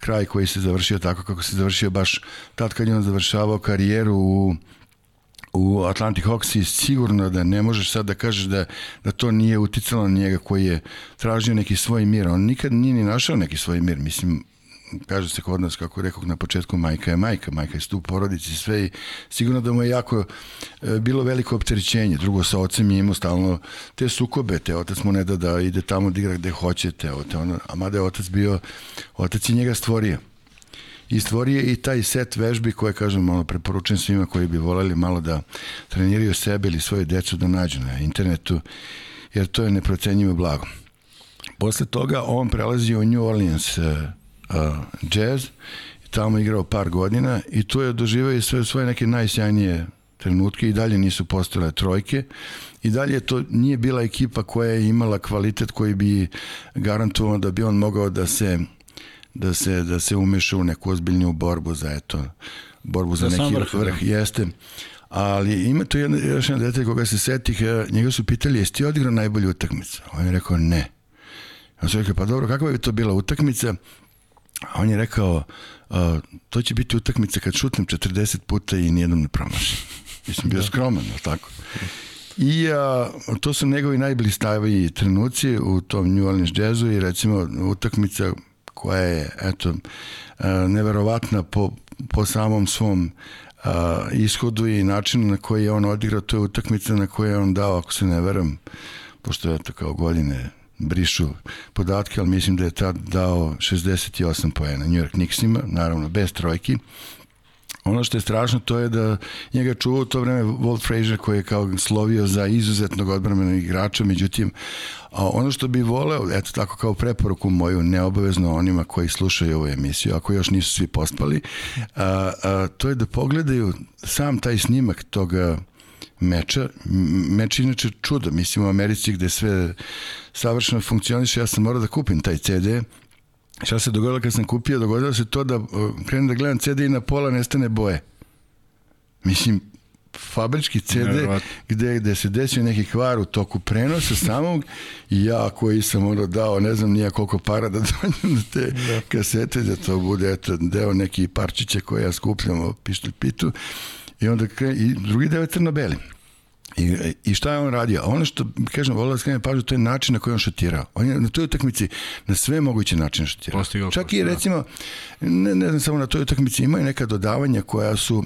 kraj koji se završio tako kako se završio baš tad kad je on završavao karijeru u u Atlantic Hawks i sigurno da ne možeš sad da kažeš da, da to nije uticalo na njega koji je tražio neki svoj mir. On nikad nije ni našao neki svoj mir. Mislim, kaže se kod nas, kako rekao na početku, majka je majka, majka je stup porodici sve i sigurno da mu je jako e, bilo veliko opterećenje. Drugo, sa ocem je imao stalno te sukobe, te otac mu ne da da ide tamo da igra gde hoće, te, te ono, a mada je otac bio, otac je njega stvorio i stvorio i taj set vežbi koje, kažem, malo preporučujem svima koji bi voleli malo da treniraju sebe ili svoje decu da nađu na internetu, jer to je neprocenjivo blago. Posle toga on prelazi u New Orleans uh, uh, jazz tamo igrao par godina i tu je doživao sve svoje neke najsjajnije trenutke i dalje nisu postale trojke i dalje to nije bila ekipa koja je imala kvalitet koji bi garantovao da bi on mogao da se da se da se umeša u neku ozbiljniju borbu za eto borbu za, Za neki vrh, vrh, da. jeste ali ima tu jedan, još jedan detalj koga se setih, eh, njega su pitali jesi ti odigrao najbolju utakmicu? On je rekao ne. On su rekli, pa dobro, kakva bi to bila utakmica? A on je rekao, uh, to će biti utakmica kad šutnem 40 puta i nijednom ne promašim. Mislim, bio skroman, ali tako? I a, to su njegovi najblistaviji trenuci u tom New Orleans jazzu i recimo utakmica koja je eto a, neverovatna po, po samom svom a, ishodu i načinu na koji je on odigrao, to je utakmica na kojoj je on dao, ako se ne veram, pošto je to kao godine brišu podatke, ali mislim da je tad dao 68 poena New York Knicksima, naravno bez trojki. Ono što je strašno to je da njega čuvao to vreme Walt Frazier koji je kao slovio za izuzetnog odbramenog igrača, međutim a ono što bi voleo, eto tako kao preporuku moju, neobavezno onima koji slušaju ovu emisiju, ako još nisu svi pospali, a, a, to je da pogledaju sam taj snimak toga meča. Meč je inače čudo, mislim u Americi gde sve savršeno funkcioniše, ja sam morao da kupim taj CD, Šta se dogodilo kad sam kupio? Dogodilo se to da uh, krenem da gledam CD i na pola nestane boje. Mislim, fabrički CD gde, gde se desio neki kvar u toku prenosa samog i ja koji sam ono dao ne znam nija koliko para da dođem na te da. kasete da to bude eto, deo neki parčića koje ja skupljam o pištolj pitu i onda kre, i drugi deo je crno-beli. I, I šta je on radio? Ono što, kažem, volio da skrenem pažnju, to je način na koji on šutirao. On je na toj utakmici na sve moguće načine šutirao. Postigao Čak posto, i da. recimo, ne, ne znam samo na toj utakmici, imaju neka dodavanja koja su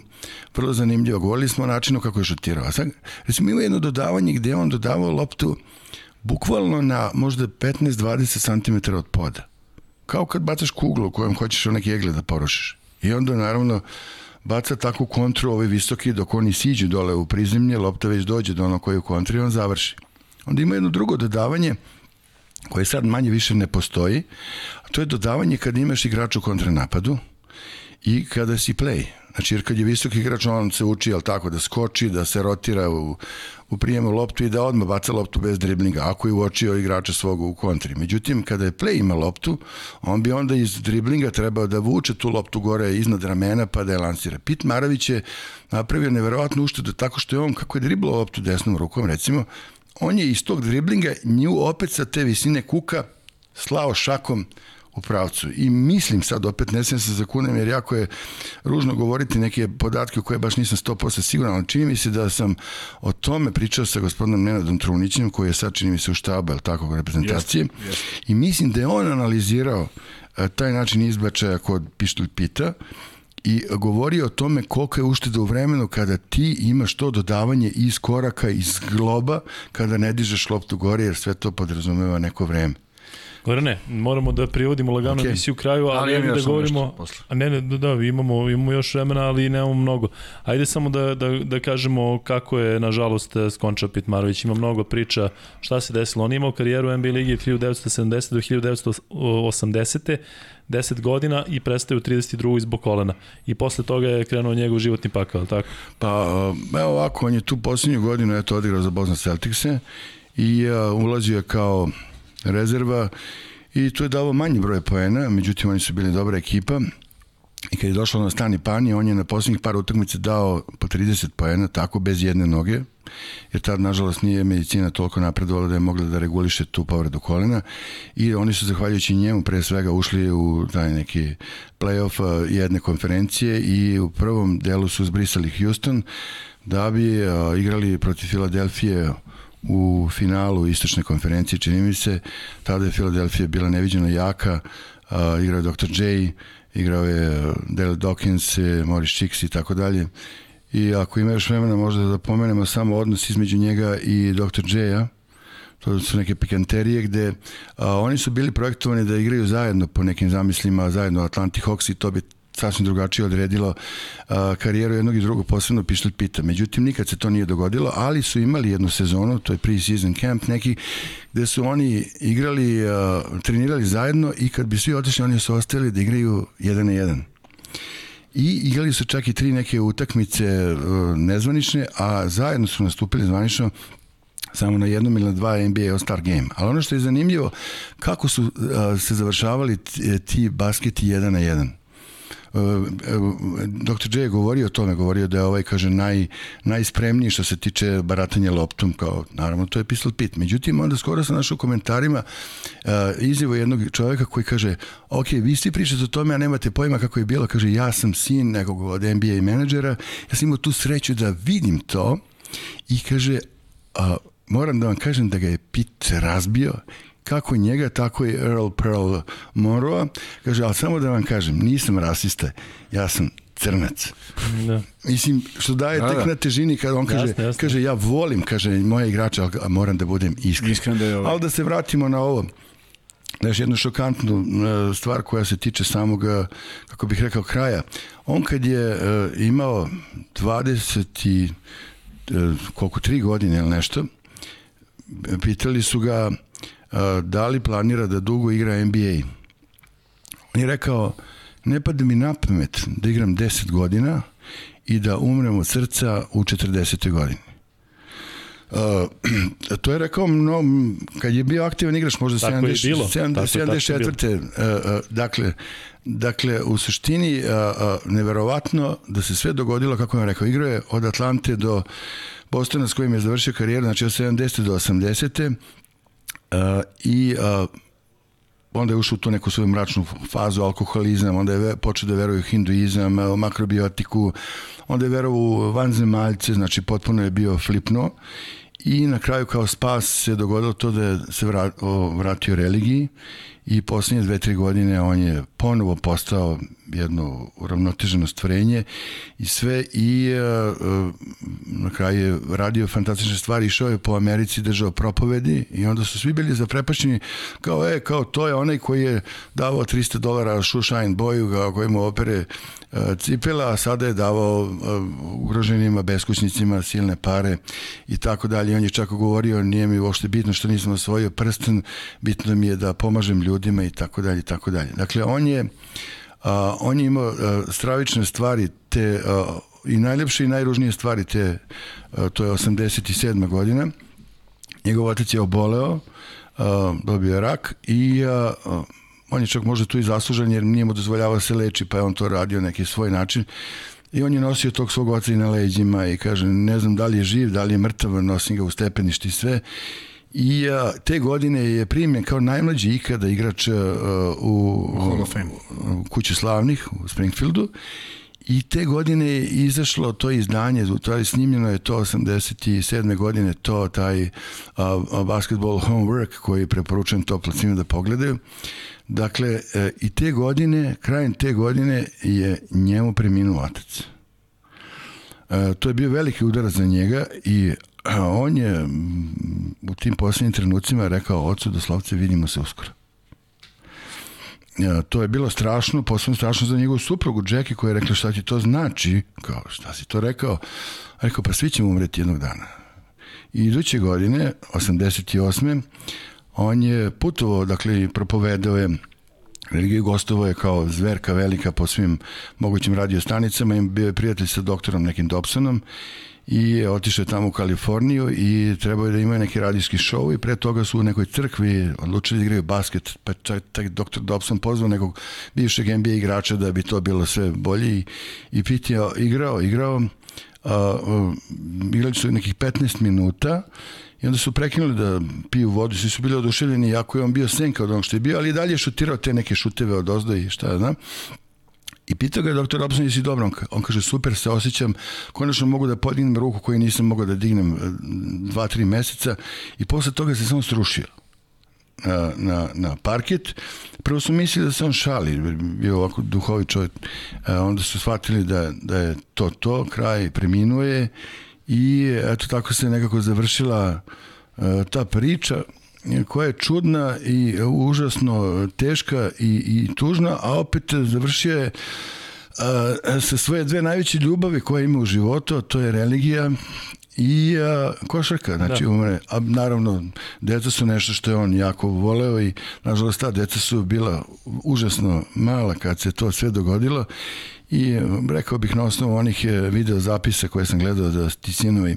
vrlo zanimljiva. Govorili smo o načinu kako je šutirao. A sad, recimo, ima jedno dodavanje gde on dodavao loptu bukvalno na možda 15-20 cm od poda. Kao kad bacaš kuglu u kojem hoćeš onake egle da porušiš. I onda naravno baca takvu kontru ovaj visoki dok oni siđu dole u prizemlje, lopta već dođe do ono koji u kontri on završi. Onda ima jedno drugo dodavanje koje sad manje više ne postoji, a to je dodavanje kada imaš igrača u kontranapadu i kada si play. Znači, jer kad je visoki igrač, on se uči, jel tako, da skoči, da se rotira u, u prijemu loptu i da odmah baca loptu bez driblinga, ako je uočio igrača svog u kontri. Međutim, kada je play ima loptu, on bi onda iz driblinga trebao da vuče tu loptu gore iznad ramena pa da je lansira. Pit Maravić je napravio neverovatnu uštedu tako što je on, kako je driblao loptu desnom rukom, recimo, on je iz tog driblinga nju opet sa te visine kuka slao šakom u pravcu. I mislim sad, opet ne smijem se zakunem, jer jako je ružno govoriti neke podatke koje baš nisam 100% siguran, ali čini mi se da sam o tome pričao sa gospodinom Nenadom Trunićem, koji je sad čini mi se u štabu, tako, reprezentacije. Yes, yes. I mislim da je on analizirao a, e, taj način izbačaja kod pištolj pita i govori o tome koliko je ušteda u vremenu kada ti imaš to dodavanje iz koraka, iz globa, kada ne dižeš loptu gore, jer sve to podrazumeva neko vreme. Gorane, moramo da privodimo lagano okay. emisiju kraju, ali, ali da govorimo... A ne, ne, da, da, imamo, imamo još vremena, ali nemamo mnogo. Ajde samo da, da, da kažemo kako je, nažalost, skončao Pitmarović. Ima mnogo priča šta se desilo. On je imao karijeru u NBA ligi 1970. do 1980. 10 godina i prestaje u 32. izbog kolena. I posle toga je krenuo njegov životni pakao, tako? Pa, evo ovako, on je tu poslednju godinu eto, odigrao za Bosna Celticse i uh, ulazio je kao rezerva i tu je davo manji broj poena, međutim oni su bili dobra ekipa. I kad je došlo na stani pani, on je na poslednjih par utakmica dao po 30 poena, tako bez jedne noge, jer tad nažalost nije medicina toliko napredovala da je mogla da reguliše tu povredu kolena. I oni su zahvaljujući njemu pre svega ušli u taj neki playoff jedne konferencije i u prvom delu su zbrisali Houston da bi igrali protiv Filadelfije u finalu istočne konferencije, čini mi se, tada je Philadelphia bila neviđeno jaka, uh, igrao je Dr. J, igrao je Dale Dawkins, Morris Chicks i tako dalje. I ako ima još vremena možda da pomenemo samo odnos između njega i Dr. J-a, to su neke pikanterije gde a, oni su bili projektovani da igraju zajedno po nekim zamislima, zajedno Atlantic Hawks i to bi sasvim drugačije odredilo a, karijeru jednog i drugog, posebno pištolj pita. Međutim, nikad se to nije dogodilo, ali su imali jednu sezonu, to je pre-season camp neki, gde su oni igrali, a, trenirali zajedno i kad bi svi otišli, oni su ostali da igraju jedan na jedan. I igrali su čak i tri neke utakmice uh, nezvanične, a zajedno su nastupili zvanično samo na jednom ili na dva NBA All-Star game. Ali ono što je zanimljivo, kako su uh, se završavali ti basketi jedan na jedan. Dr. J je govorio o tome, govorio da je ovaj, kaže, naj, najspremniji što se tiče baratanja loptom, kao, naravno, to je Pistol Pit. Međutim, onda skoro sam našao u komentarima uh, izjevo jednog čoveka koji kaže, ok, vi svi pričate o tome, a nemate pojma kako je bilo, kaže, ja sam sin nekog od NBA menadžera, ja sam imao tu sreću da vidim to i kaže, uh, moram da vam kažem da ga je Pit razbio kako njega, tako i Earl Pearl Monroe. Kaže, ali samo da vam kažem, nisam rasista, ja sam crnac. Da. Mislim, što daje da, tek da. na težini kada on kaže, jasne, jasne. kaže, ja volim, kaže, moje igrače, ali moram da budem iskren. iskren da je ovo. Ali da se vratimo na ovo. Znaš, jednu šokantnu e, stvar koja se tiče samog, e, kako bih rekao, kraja. On kad je uh, imao 20 i uh, koliko, 3 godine ili nešto, pitali su ga da li planira da dugo igra NBA. On je rekao, ne pada mi na pamet da igram 10 godina i da umrem od srca u 40. godini. Uh, to je rekao no, kad je bio aktivan igrač možda 70, 70, 74. Uh, uh, dakle, dakle u suštini uh, uh, neverovatno da se sve dogodilo kako je rekao igrao je od Atlante do Bostona s kojim je završio karijeru znači od 70. do 80. Uh, I uh, onda je ušao u tu neku svoju mračnu fazu alkoholizam, onda je počeo da veruje u hinduizam, u makrobiotiku, onda je verovao u vanzemaljce, znači potpuno je bio flipno i na kraju kao spas se dogodilo to da se vratio religiji i poslednje dve, tri godine on je ponovo postao jedno uravnoteženo stvorenje i sve i uh, na kraju je radio fantastične stvari, išao je po Americi, držao propovedi i onda su svi bili zaprepašćeni kao, e, kao to je onaj koji je davao 300 dolara Shoeshine boju, kao koji mu opere uh, cipela, a sada je davao uh, ugroženima, beskućnicima silne pare i tako dalje. On je čak govorio, nije mi uopšte bitno što nisam osvojio prsten, bitno mi je da pomažem ljudima i tako dalje i tako dalje. Dakle, on je a, on je imao a, stravične stvari te a, i najlepše i najružnije stvari te a, to je 87. godina njegov otac je oboleo a, dobio je rak i a, a, on je čak možda tu i zaslužen jer nije mu dozvoljavao da se leči pa je on to radio neki svoj način I on je nosio tog svog oca i na leđima i kaže, ne znam da li je živ, da li je mrtav, nosim ga u stepeništi i sve. I a, te godine je primjen kao najmlađi ikada igrač a, u, Hall of Fame. u kući slavnih u Springfieldu. I te godine je izašlo to izdanje, to je snimljeno je to 87. godine, to taj a, a basketball homework koji preporučujem to placima da pogledaju. Dakle, e, i te godine, krajem te godine je njemu preminuo otac. E, to je bio veliki udar za njega i on je u tim posljednjim trenucima rekao ocu doslovce vidimo se uskoro. Ja, to je bilo strašno, posebno strašno za njegovu suprugu Jackie koja je rekla šta ti to znači, kao šta si to rekao, rekao pa svi ćemo umreti jednog dana. I iduće godine, 88. on je putovao, dakle propovedao je religiju gostovo je kao zverka velika po svim mogućim radiostanicama i bio je prijatelj sa doktorom nekim Dobsonom i otišao je tamo u Kaliforniju i trebao je da imaju neki radijski show i pre toga su u nekoj crkvi odlučili da igraju basket, pa čak taj doktor Dobson pozvao nekog bivšeg NBA igrača da bi to bilo sve bolje i, i je igrao, igrao, a, a, igrali su nekih 15 minuta i onda su prekinuli da piju vodu, svi su bili oduševljeni, jako je on bio senka od onog što je bio, ali i dalje je šutirao te neke šuteve od ozdo i šta ja znam. I pitao ga je doktor Robson, jesi dobro? On kaže, super se osjećam, konačno mogu da podignem ruku koju nisam mogao da dignem e, dva, tri meseca i posle toga se samo strušio na, na, na parket. Prvo su mislili da se on šali, bio ovako duhovi čovjek. E, onda su shvatili da, da je to to, kraj preminuje i eto tako se nekako završila e, ta priča koja je čudna i užasno teška i, i tužna, a opet završio je a, sa svoje dve najveće ljubavi koje ima u životu, a to je religija i a, košarka, znači da. umre. A naravno, deca su nešto što je on jako voleo i nažalost ta deca su bila užasno mala kad se to sve dogodilo i rekao bih na osnovu onih e, video zapisa koje sam gledao da ti sinovi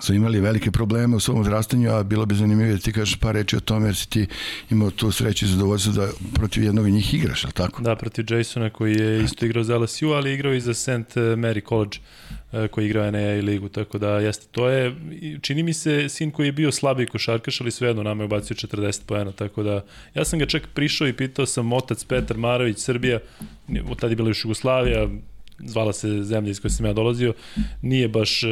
su imali velike probleme u svom odrastanju, a bilo bi zanimljivo da ti kažeš par reči o tome, jer si ti imao tu sreću i zadovoljstvo da protiv jednog od njih igraš, ali tako? Da, protiv Jasona koji je isto igrao za LSU, ali igrao i za St. Mary College e, koji igrao NAA ligu, tako da jeste, to je, čini mi se sin koji je bio slabiji košarkaš, ali svejedno nama je ubacio 40 poena, tako da ja sam ga čak prišao i pitao sam otac Petar Marović, Srbija, tada je bila još Jugoslavija, zvala se zemlja iz koje sam ja dolazio, nije baš, e,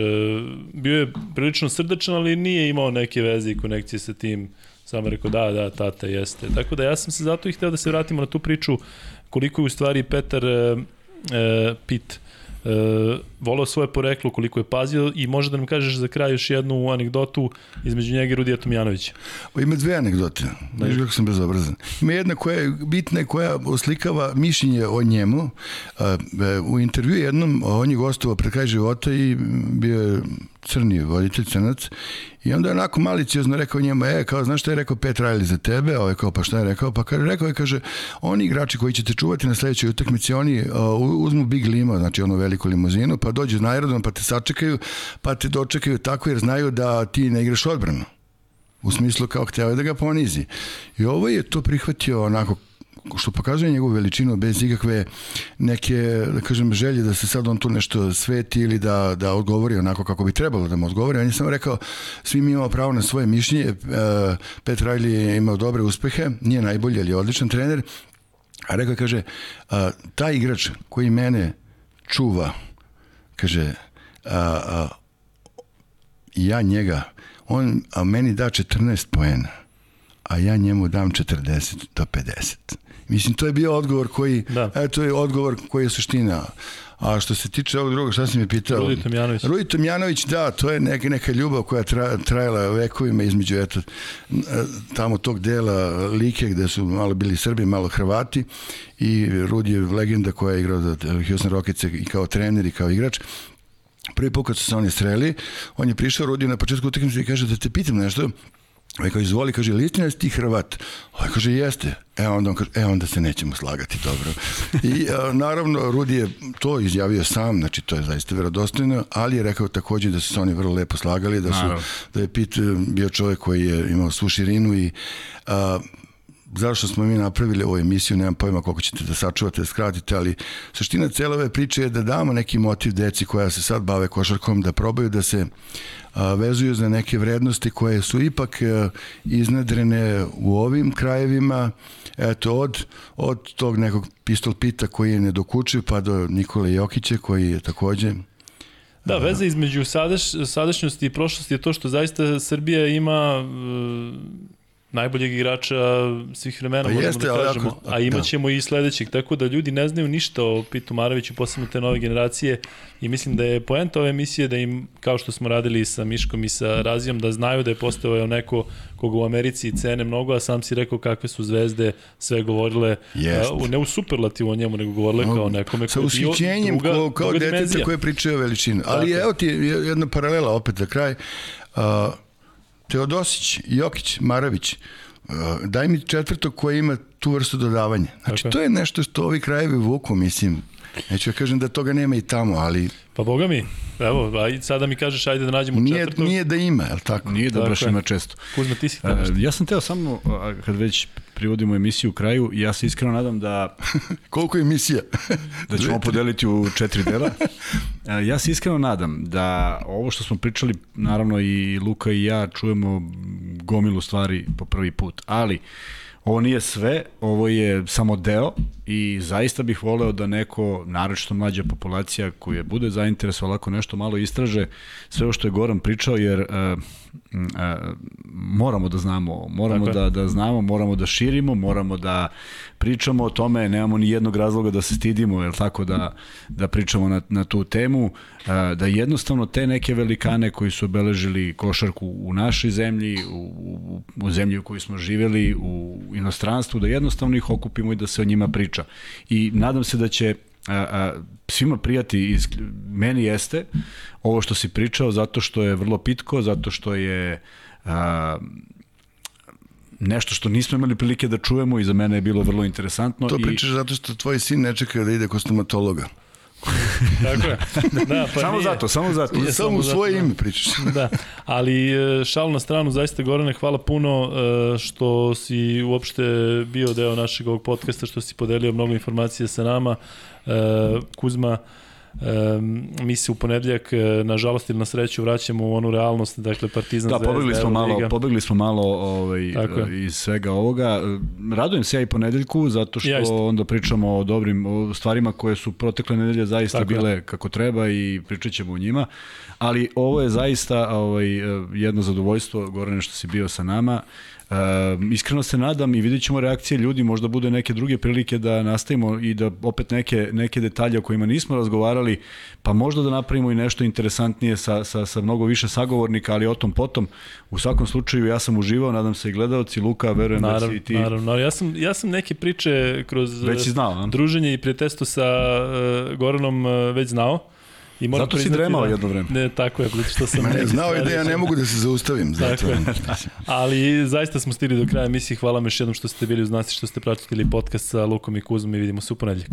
bio je prilično srdačan, ali nije imao neke veze i konekcije sa tim, samo rekao da, da, tata jeste. Tako da ja sam se zato i hteo da se vratimo na tu priču koliko je u stvari Petar e, e, Pitt e, volao svoje poreklo, koliko je pazio i može da nam kažeš za kraj još jednu anegdotu između njega i Rudija Tomjanovića. Ima dve anegdote, znaš kako sam bezobrazan. Ima jedna koja je bitna koja oslikava mišljenje o njemu. E, u intervju jednom on je gostovao pred kraj života i bio je crni voditelj, crnac, i onda je onako maliciozno rekao njemu, e, kao, znaš šta je rekao Pet Riley za tebe? A ovaj kao, pa šta je rekao? Pa kaže, rekao je, kaže, oni igrači koji ćete čuvati na sledećoj utakmici, oni uh, uzmu Big Lima, znači onu veliku limuzinu, pa dođu na aerodrom, pa te sačekaju, pa te dočekaju tako jer znaju da ti ne igraš odbranu. U smislu kao hteo da ga ponizi. I ovo je to prihvatio onako što pokazuje njegovu veličinu bez ikakve neke, da kažem, želje da se sad on tu nešto sveti ili da, da odgovori onako kako bi trebalo da mu odgovori. On je samo rekao, svi mi imamo pravo na svoje mišljenje. E, Pet Riley je imao dobre uspehe, nije najbolji, ali je odličan trener. A rekao je, kaže, taj igrač koji mene čuva, kaže, a, a, ja njega, on a meni da 14 poena a ja njemu dam 40 do 50. Mislim, to je bio odgovor koji, da. e, to je odgovor koji je suština. A što se tiče ovog drugog, šta si mi pitao? Rudi Tomjanović. Rudi Tomjanović, da, to je neka, neka ljubav koja tra, trajala vekovima između eto, tamo tog dela Like gde su malo bili Srbi, malo Hrvati i Rudi je legenda koja je igrao za Houston Rockets i kao trener i kao igrač. Prvi put kad su se oni sreli, on je prišao Rudi na početku utakmice i kaže da te pitam nešto, Ovaj kaže, izvoli, kaže, li istina da ti Hrvat? Ovaj kaže, jeste. E onda, on kaže, e onda se nećemo slagati, dobro. I a, naravno, Rudi je to izjavio sam, znači to je zaista verodostojno, ali je rekao takođe da su se oni vrlo lepo slagali, da, su, da je Pit bio čovjek koji je imao svu širinu i a, zašto smo mi napravili ovu emisiju, nemam pojma koliko ćete da sačuvate, da skratite, ali suština cele ove priče je da damo neki motiv deci koja se sad bave košarkom, da probaju da se a, vezuju za neke vrednosti koje su ipak a, iznedrene u ovim krajevima, eto, od, od tog nekog pistol pita koji je nedokučiv, pa do Nikole Jokića koji je takođe Da, veza između sadaš, sadašnjosti i prošlosti je to što zaista Srbija ima najboljeg igrača svih vremena, pa možemo jeste, da kažemo. Ako, a imaćemo da. i sledećeg, tako da ljudi ne znaju ništa o Pitu Maraviću, posebno te nove generacije i mislim da je poenta ove emisije da im, kao što smo radili sa Miškom i sa Razijom, da znaju da je postao neko koga u Americi cene mnogo, a sam si rekao kakve su zvezde sve govorile, a, ne u superlativu o njemu, nego govorile kao nekome koji je druga, kao, kao deteca koje pričaju o veličini. Ali tako. evo ti jedna paralela opet za kraj. Uh, Teodosić, Jokić, Maravić, uh, daj mi četvrtog koji ima tu vrstu dodavanja. Znači, okay. to je nešto što ovi krajevi vuku, mislim. Neću ja da kažem da toga nema i tamo, ali... Pa boga mi, evo, a sada mi kažeš ajde da nađemo nije, četvrtog. Nije da ima, je li tako? Nije da baš ima često. Kuzma, ti si uh, Ja sam teo samo, kad već privodimo emisiju u kraju, ja se iskreno nadam da... Koliko emisija? da ćemo podeliti u četiri dela. Uh, ja se iskreno nadam da ovo što smo pričali, naravno i Luka i ja čujemo gomilu stvari po prvi put, ali Ovo nije sve, ovo je samo deo i zaista bih voleo da neko, naročito mlađa populacija koja bude zainteresovala ako nešto malo istraže sve ovo što je Goran pričao, jer uh, uh, moramo da znamo, moramo da, da znamo, moramo da širimo, moramo da pričamo o tome, nemamo ni jednog razloga da se stidimo, jel tako, da, da pričamo na, na tu temu, uh, da jednostavno te neke velikane koji su obeležili košarku u našoj zemlji, u, u, u zemlji u kojoj smo živeli, u inostranstvu, da jednostavno ih okupimo i da se o njima priča. I nadam se da će a, a, svima prijati, iz, meni jeste ovo što si pričao, zato što je vrlo pitko, zato što je a, nešto što nismo imali prilike da čujemo i za mene je bilo vrlo interesantno. To pričaš i... zato što tvoj sin ne čeka da ide kod stomatologa. Tako je. Da, pa samo nije. zato, samo zato. Je, samo u svoje zato, ime pričaš. da, ali e, šal na stranu, zaista Gorane, hvala puno e, što si uopšte bio deo našeg ovog podcasta, što si podelio mnogo informacije sa nama. E, Kuzma, Um, mi se u ponedljak, e, nažalost ili na sreću, vraćamo u onu realnost, dakle Partizan da, pobegli smo malo, pobegli smo malo ovaj, iz svega ovoga. Radujem se ja i ponedeljku, zato što ja onda pričamo o dobrim o stvarima koje su protekle nedelje zaista Tako bile je. kako treba i pričat ćemo o njima. Ali ovo je zaista ovaj, jedno zadovoljstvo, Gorane, što si bio sa nama. E, iskreno se nadam i vidjet ćemo reakcije ljudi, možda bude neke druge prilike da nastavimo i da opet neke, neke detalje o kojima nismo razgovarali, pa možda da napravimo i nešto interesantnije sa, sa, sa mnogo više sagovornika, ali o tom potom. U svakom slučaju ja sam uživao, nadam se i gledalci, Luka, verujem naravno, da si i ti. Naravno, ja sam, ja sam neke priče kroz već znao, druženje i prijateljstvo sa uh, Goranom uh, već znao. I moram zato si dremao da, jedno vreme. Ne, tako je, zato što sam... ne, znao je da ja ne mogu da se zaustavim. Zato. Tako je. Ali zaista smo stigli do kraja emisije. Hvala vam još jednom što ste bili uz nas i što ste pratili podcast sa Lukom i Kuzom i vidimo se u ponedljak.